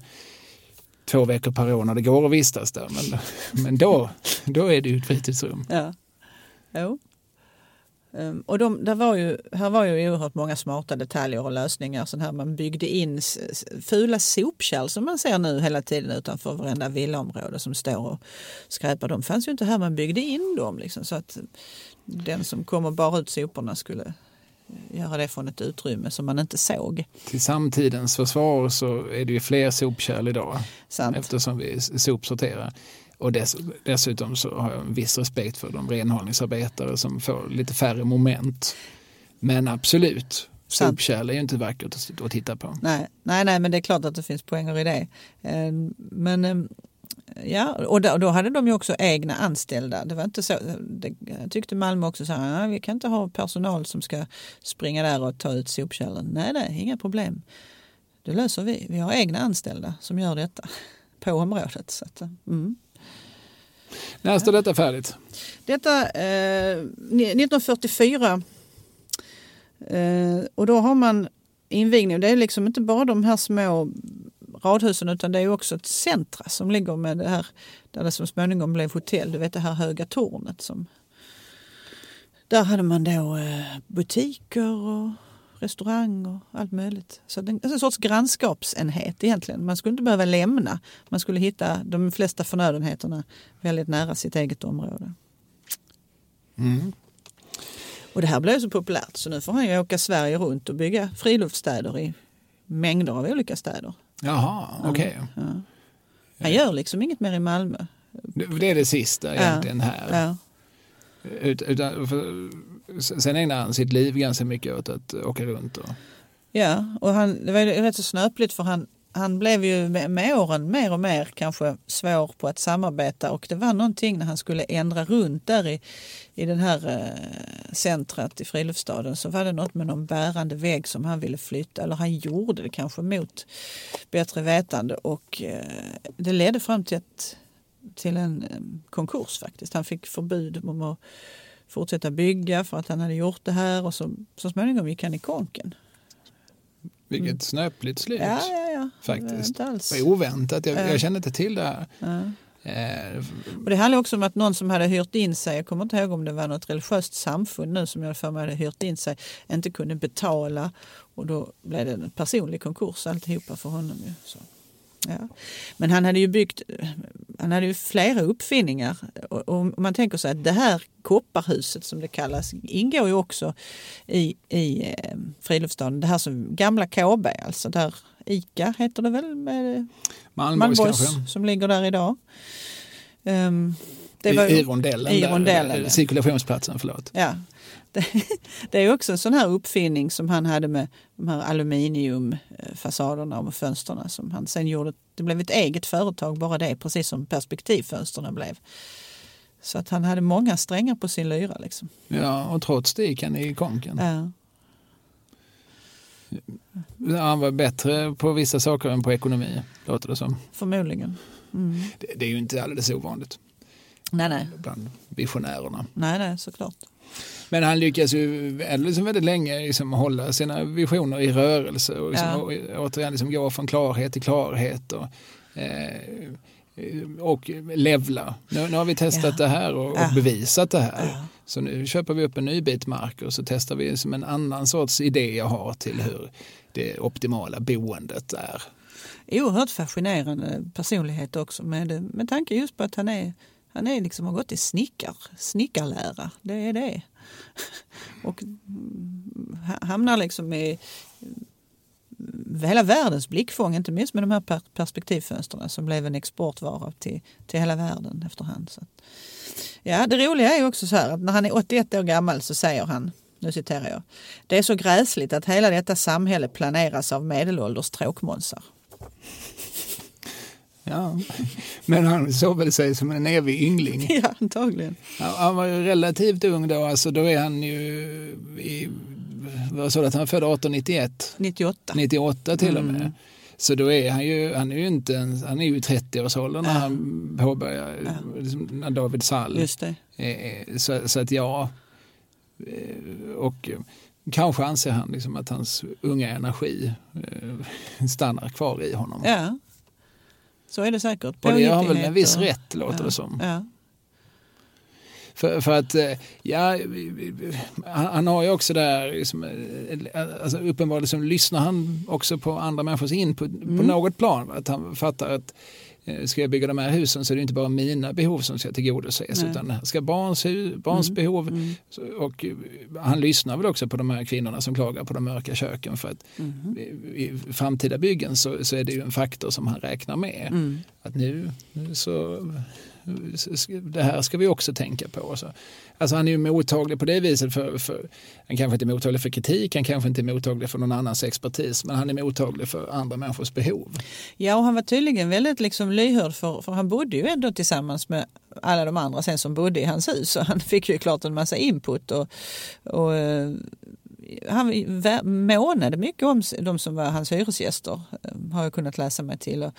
Speaker 2: två veckor per år när det går att vistas där. Men, men då, då är det ju ett fritidsrum.
Speaker 3: Ja. Jo. Ehm, och de, där var ju, här var ju oerhört många smarta detaljer och lösningar. Sån här man byggde in fula sopkärl som man ser nu hela tiden utanför varenda villaområde som står och skräpar. De fanns ju inte här, man byggde in dem. Liksom, så att den som kom och bar ut soporna skulle göra det från ett utrymme som man inte såg.
Speaker 2: Till samtidens försvar så är det ju fler sopkärl idag
Speaker 3: Sant?
Speaker 2: eftersom vi sopsorterar. Och dess, dessutom så har jag en viss respekt för de renhållningsarbetare som får lite färre moment. Men absolut, sopkärl är ju inte vackert att- att titta på.
Speaker 3: Nej, nej, nej, men det är klart att det finns poänger i det. Eh, Men eh, ja, och då, hade de ju också egna anställda. Det var inte så, det, jag tyckte Malmö också så här, "Nej, vi kan inte ha personal som ska springa där och ta ut sopkärlen. Nej, nej, inga problem. Det löser vi. Vi har egna anställda som gör detta på området. Så att, mm.
Speaker 2: När står detta färdigt?
Speaker 3: Detta eh, 1944 eh, och då har man invigning. Det är liksom inte bara de här små radhusen utan det är också ett centra som ligger med det här där det som småningom blev hotell. Du vet det här höga tornet som där hade man då eh, butiker och restaurang och allt möjligt. Så det är en sorts grannskapsenhet egentligen. Man skulle inte behöva lämna. Man skulle hitta de flesta förnödenheterna väldigt nära sitt eget område.
Speaker 2: Mm.
Speaker 3: Och det här blev så populärt så nu får han ju åka Sverige runt och bygga friluftsstäder i mängder av olika städer.
Speaker 2: Jaha, okej.
Speaker 3: Ja. Han gör liksom inget mer i Malmö.
Speaker 2: Det är det sista egentligen här.
Speaker 3: Ja.
Speaker 2: Ut, utan, för, sen ägnar han sitt liv ganska mycket åt att åka runt. Och,
Speaker 3: Ja, och han, det var ju rätt så snöpligt för han, han blev ju med, med åren mer och mer kanske svår på att samarbeta och det var någonting när han skulle ändra runt där i, i den här eh, centret i friluftsstaden så var det något med någon bärande vägg som han ville flytta eller han gjorde det kanske mot bättre vetande och eh, det ledde fram till, ett, till en eh, konkurs faktiskt. Han fick förbud om att fortsätta bygga för att han hade gjort det här och så, så småningom gick han i konken.
Speaker 2: Vilket mm. snöpligt slut.
Speaker 3: Ja, ja, ja.
Speaker 2: Faktiskt. Det var oväntat. Jag, jag kände inte till det här. Ja.
Speaker 3: Eh, och det handlar också om att någon som hade hyrt in sig, jag kommer inte ihåg om det var något religiöst samfund nu som jag för mig hade hyrt in sig, inte kunde betala och då blev det en personlig konkurs alltihopa för honom. Ju. Så. Ja. Men han hade ju byggt han hade ju flera uppfinningar. Och, och man tänker sig att det här kopparhuset som det kallas ingår ju också i, i eh, friluftsstaden. Det här som gamla KB, alltså där ICA heter det väl? Med
Speaker 2: Malmborgs,
Speaker 3: Malmborgs som ligger där idag.
Speaker 2: Um, det var, I, rondellen, i rondellen där, cirkulationsplatsen, förlåt.
Speaker 3: Ja, det, det är också en sån här uppfinning som han hade med de här aluminiumfasaderna och fönsterna som han sen gjorde. Det blev ett eget företag bara det, precis som perspektivfönsterna blev. Så att han hade många strängar på sin lyra. Liksom.
Speaker 2: Ja, och trots det gick han i konken. Ja. Han var bättre på vissa saker än på ekonomi, låter det som.
Speaker 3: Förmodligen. Mm.
Speaker 2: Det, det, är ju inte alldeles ovanligt.
Speaker 3: Nej, nej.
Speaker 2: Bland visionärerna.
Speaker 3: Nej, nej, såklart.
Speaker 2: Men han lyckas ju liksom väldigt länge liksom hålla sina visioner i rörelse och, liksom, ja. och återigen liksom gå från klarhet till klarhet. Och, eh, och levla. Nu, nu, har vi testat ja. det här och, och bevisat det här. Ja. Så nu köper vi upp en ny bit mark och så testar vi som en annan sorts idé jag har till hur det optimala boendet är.
Speaker 3: Oerhört fascinerande personlighet också med, med tanke just på att han är han är liksom, har gått i snickar, snickarlära. Det är det. Och hamnar liksom i hela världens blickfång, inte minst med de här perspektivfönstren som blev en exportvara till, till hela världen efterhand. Så ja, det roliga är också så här att när han är 81 år gammal så säger han, nu citerar jag, det är så gräsligt att hela detta samhälle planeras av medelålders tråkmånsar.
Speaker 2: Ja, men han såg väl sig som en evig yngling.
Speaker 3: Ja, antagligen.
Speaker 2: Han var ju relativt ung då, alltså då är han ju i, vad sa du att han född 1891?
Speaker 3: 98.
Speaker 2: 98 till och med. Mm. Så då är han ju, han är ju inte ens, han är ju i 30-årsåldern när ja. han påbörjar, ja. liksom, när David Sall.
Speaker 3: Just det.
Speaker 2: Så, så att ja, eh, och kanske anser han liksom att hans unga energi eh, stannar kvar i honom.
Speaker 3: Ja. Så är det säkert.
Speaker 2: Och det har väl en viss rätt låter ja. det som. För, för, att, eh, ja, han har ju också där, liksom, eh, alltså uppenbarligen liksom, lyssnar han också på andra människors input mm. på något plan. Att han fattar att Eh, ska jag bygga de här husen så är det inte bara mina behov som ska tillgodoses Nej. utan ska barns, barns mm. behov mm. och han lyssnar väl också på de här kvinnorna som klagar på de mörka köken för att mm. i framtida byggen så, så, är det ju en faktor som han räknar med. Mm. Att nu så det här ska vi också tänka på. Så. Alltså han är ju mottaglig på det viset. För, för, han kanske inte är mottaglig för kritik, han kanske inte är mottaglig för någon annans expertis, men han är mottaglig för andra människors behov.
Speaker 3: Ja, och han var tydligen väldigt liksom lyhörd för, för han bodde ju ändå tillsammans med alla de andra sen som bodde i hans hus. Så han fick ju klart en massa input och, och eh, han månade mycket om de som var hans hyresgäster, eh, har jag kunnat läsa mig till. Och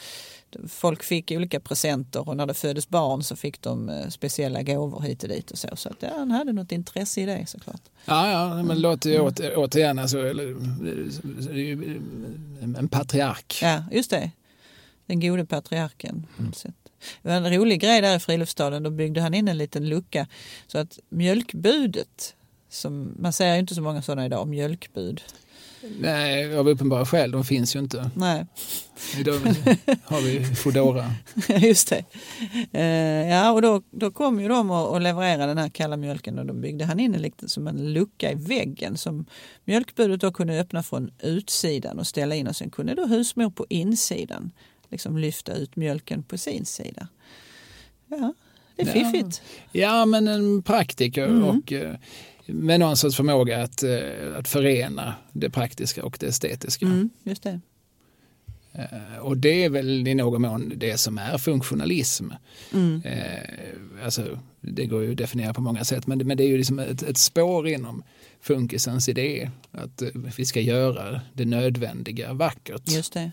Speaker 3: folk fick olika presenter och när det föddes barn så fick de eh, speciella gåvor hit och dit och så. Så att, ja, han hade något intresse i det såklart.
Speaker 2: Ja, ja men låter ju åter, återigen alltså, en patriark.
Speaker 3: Ja, just det. Den gode patriarken. Mm. Det var en rolig grej där i friluftsstaden. Då byggde han in en liten lucka så att mjölkbudet, som, man ser ju inte så många sådana idag, mjölkbud.
Speaker 2: Nej, av uppenbara skäl. De finns ju inte.
Speaker 3: Nej.
Speaker 2: Idag har vi Foodora.
Speaker 3: Just det. Uh, ja, och då, då kom ju de och, och levererade den här kalla mjölken och då byggde han in en liten som en lucka i väggen som mjölkbudet då kunde öppna från utsidan och ställa in och sen kunde då husmor på insidan liksom lyfta ut mjölken på sin sida. Ja, det är fiffigt.
Speaker 2: Ja, men en praktiker mm. och uh, med någon sorts förmåga att, uh, att förena det praktiska och det estetiska.
Speaker 3: Mm, just det.
Speaker 2: Eh, och det är väl i någon mån det som är funktionalism.
Speaker 3: Mm.
Speaker 2: Eh, alltså, det går ju att definiera på många sätt men det, men det är ju liksom ett, ett spår inom funkisens idé att eh, vi ska göra det nödvändiga vackert.
Speaker 3: Just det.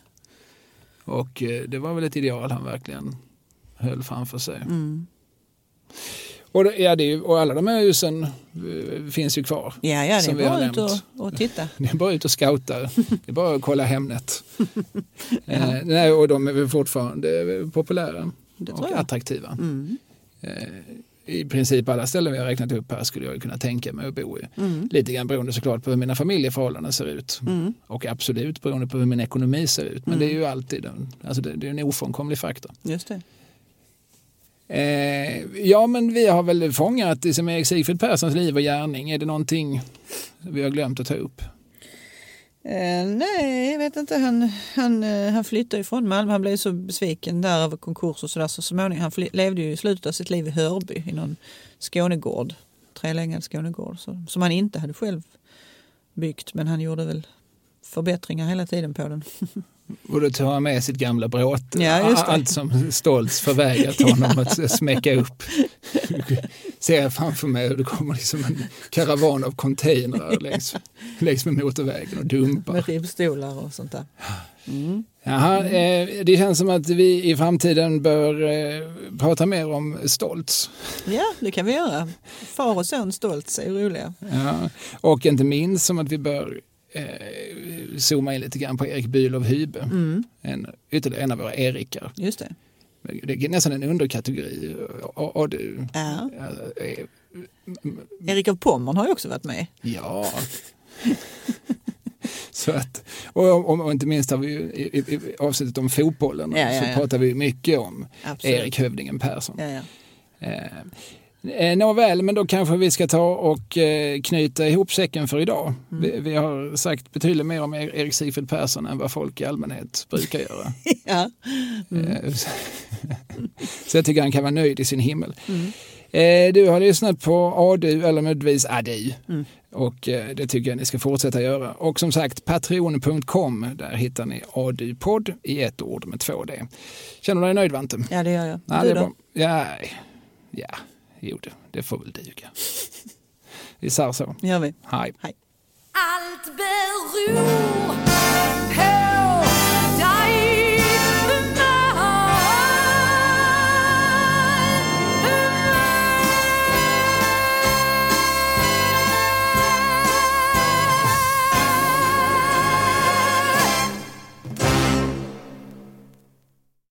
Speaker 2: Och eh, det var väl ett ideal han verkligen höll framför sig.
Speaker 3: Mm.
Speaker 2: Och, det, ja, det är, och alla de här husen eh, finns ju kvar.
Speaker 3: Ja, ja, det är bara ut och, och titta.
Speaker 2: Det är bara ut och scouta. Det är bara att kolla Hemnet. eh, nej, och de är fortfarande populära och attraktiva.
Speaker 3: Mm.
Speaker 2: Eh, I princip alla ställen vi har räknat upp här skulle jag kunna tänka mig att bo i.
Speaker 3: Mm.
Speaker 2: Lite grann beroende såklart på hur mina familjeförhållanden ser ut.
Speaker 3: Mm.
Speaker 2: Och absolut beroende på hur min ekonomi ser ut. Men
Speaker 3: Mm.
Speaker 2: det är ju alltid en, alltså det, det är en ofrånkomlig faktor.
Speaker 3: Just det.
Speaker 2: Eh, ja, men vi har väl fångat det som Erik Sigfrid Perssons liv och gärning. Är det någonting vi har glömt att ta upp?
Speaker 3: Eh, nej, jag vet inte. Han, han, eh, han flyttade ifrån Malmö. Han blev så besviken där över konkurs och sådär. Så småningom, han levde ju i slutet av sitt liv i Hörby i någon Skånegård. Trelängad Skånegård. Så, som han inte hade själv byggt. Men han gjorde väl förbättringar hela tiden på den.
Speaker 2: Och då tar han med sitt gamla bråte.
Speaker 3: Ja.
Speaker 2: Allt som Stoltz förvägrat honom att smäcka upp. Ser jag framför mig hur det kommer liksom en karavan av containrar längs, längs med motorvägen och dumpar.
Speaker 3: Med ribbstolar och sånt där. Mm.
Speaker 2: Jaha, eh, det känns som att vi i framtiden bör eh, prata mer om Stoltz.
Speaker 3: Ja, det kan vi göra. Far och son stolt är roliga.
Speaker 2: Ja. Och inte minst som att vi bör eh, zooma in lite grann på Erik Bülow Hybe.
Speaker 3: Mm.
Speaker 2: En, ytterligare en av våra Erikar.
Speaker 3: Just det.
Speaker 2: Det är nästan en underkategori. Och, och du,
Speaker 3: Ja.
Speaker 2: eh,
Speaker 3: Erik av Pommern har ju också varit med.
Speaker 2: Ja. Så att, och, och, och inte minst har vi ju i, i, avsnittet om fotbollen
Speaker 3: Ja, ja,
Speaker 2: så pratar vi mycket om
Speaker 3: Absolut.
Speaker 2: Erik Hövdingen Persson. Eh, eh, Nåväl, men då kanske vi ska ta och eh, knyta ihop säcken för idag.
Speaker 3: Mm.
Speaker 2: Vi, vi har sagt betydligt mer om Er- Erik Sigfrid Persson än vad folk i allmänhet brukar göra.
Speaker 3: ja.
Speaker 2: Eh, så- Så jag tycker han kan vara nöjd i sin himmel.
Speaker 3: Mm.
Speaker 2: Eh, Du har lyssnat på ADU eller möjligtvis ADU.
Speaker 3: Mm.
Speaker 2: Och eh, det tycker jag ni ska fortsätta göra. Och som sagt, patreon.com, där hittar ni ADU-podd i ett ord med två D. Känner du dig nöjd Vante?
Speaker 3: ja, det gör jag.
Speaker 2: Ja,
Speaker 3: du
Speaker 2: det är bra. Ja, ja, Jo, det, det får väl duga. Vi säger så.
Speaker 3: gör vi. Hej.
Speaker 2: Hej.
Speaker 1: Allt beror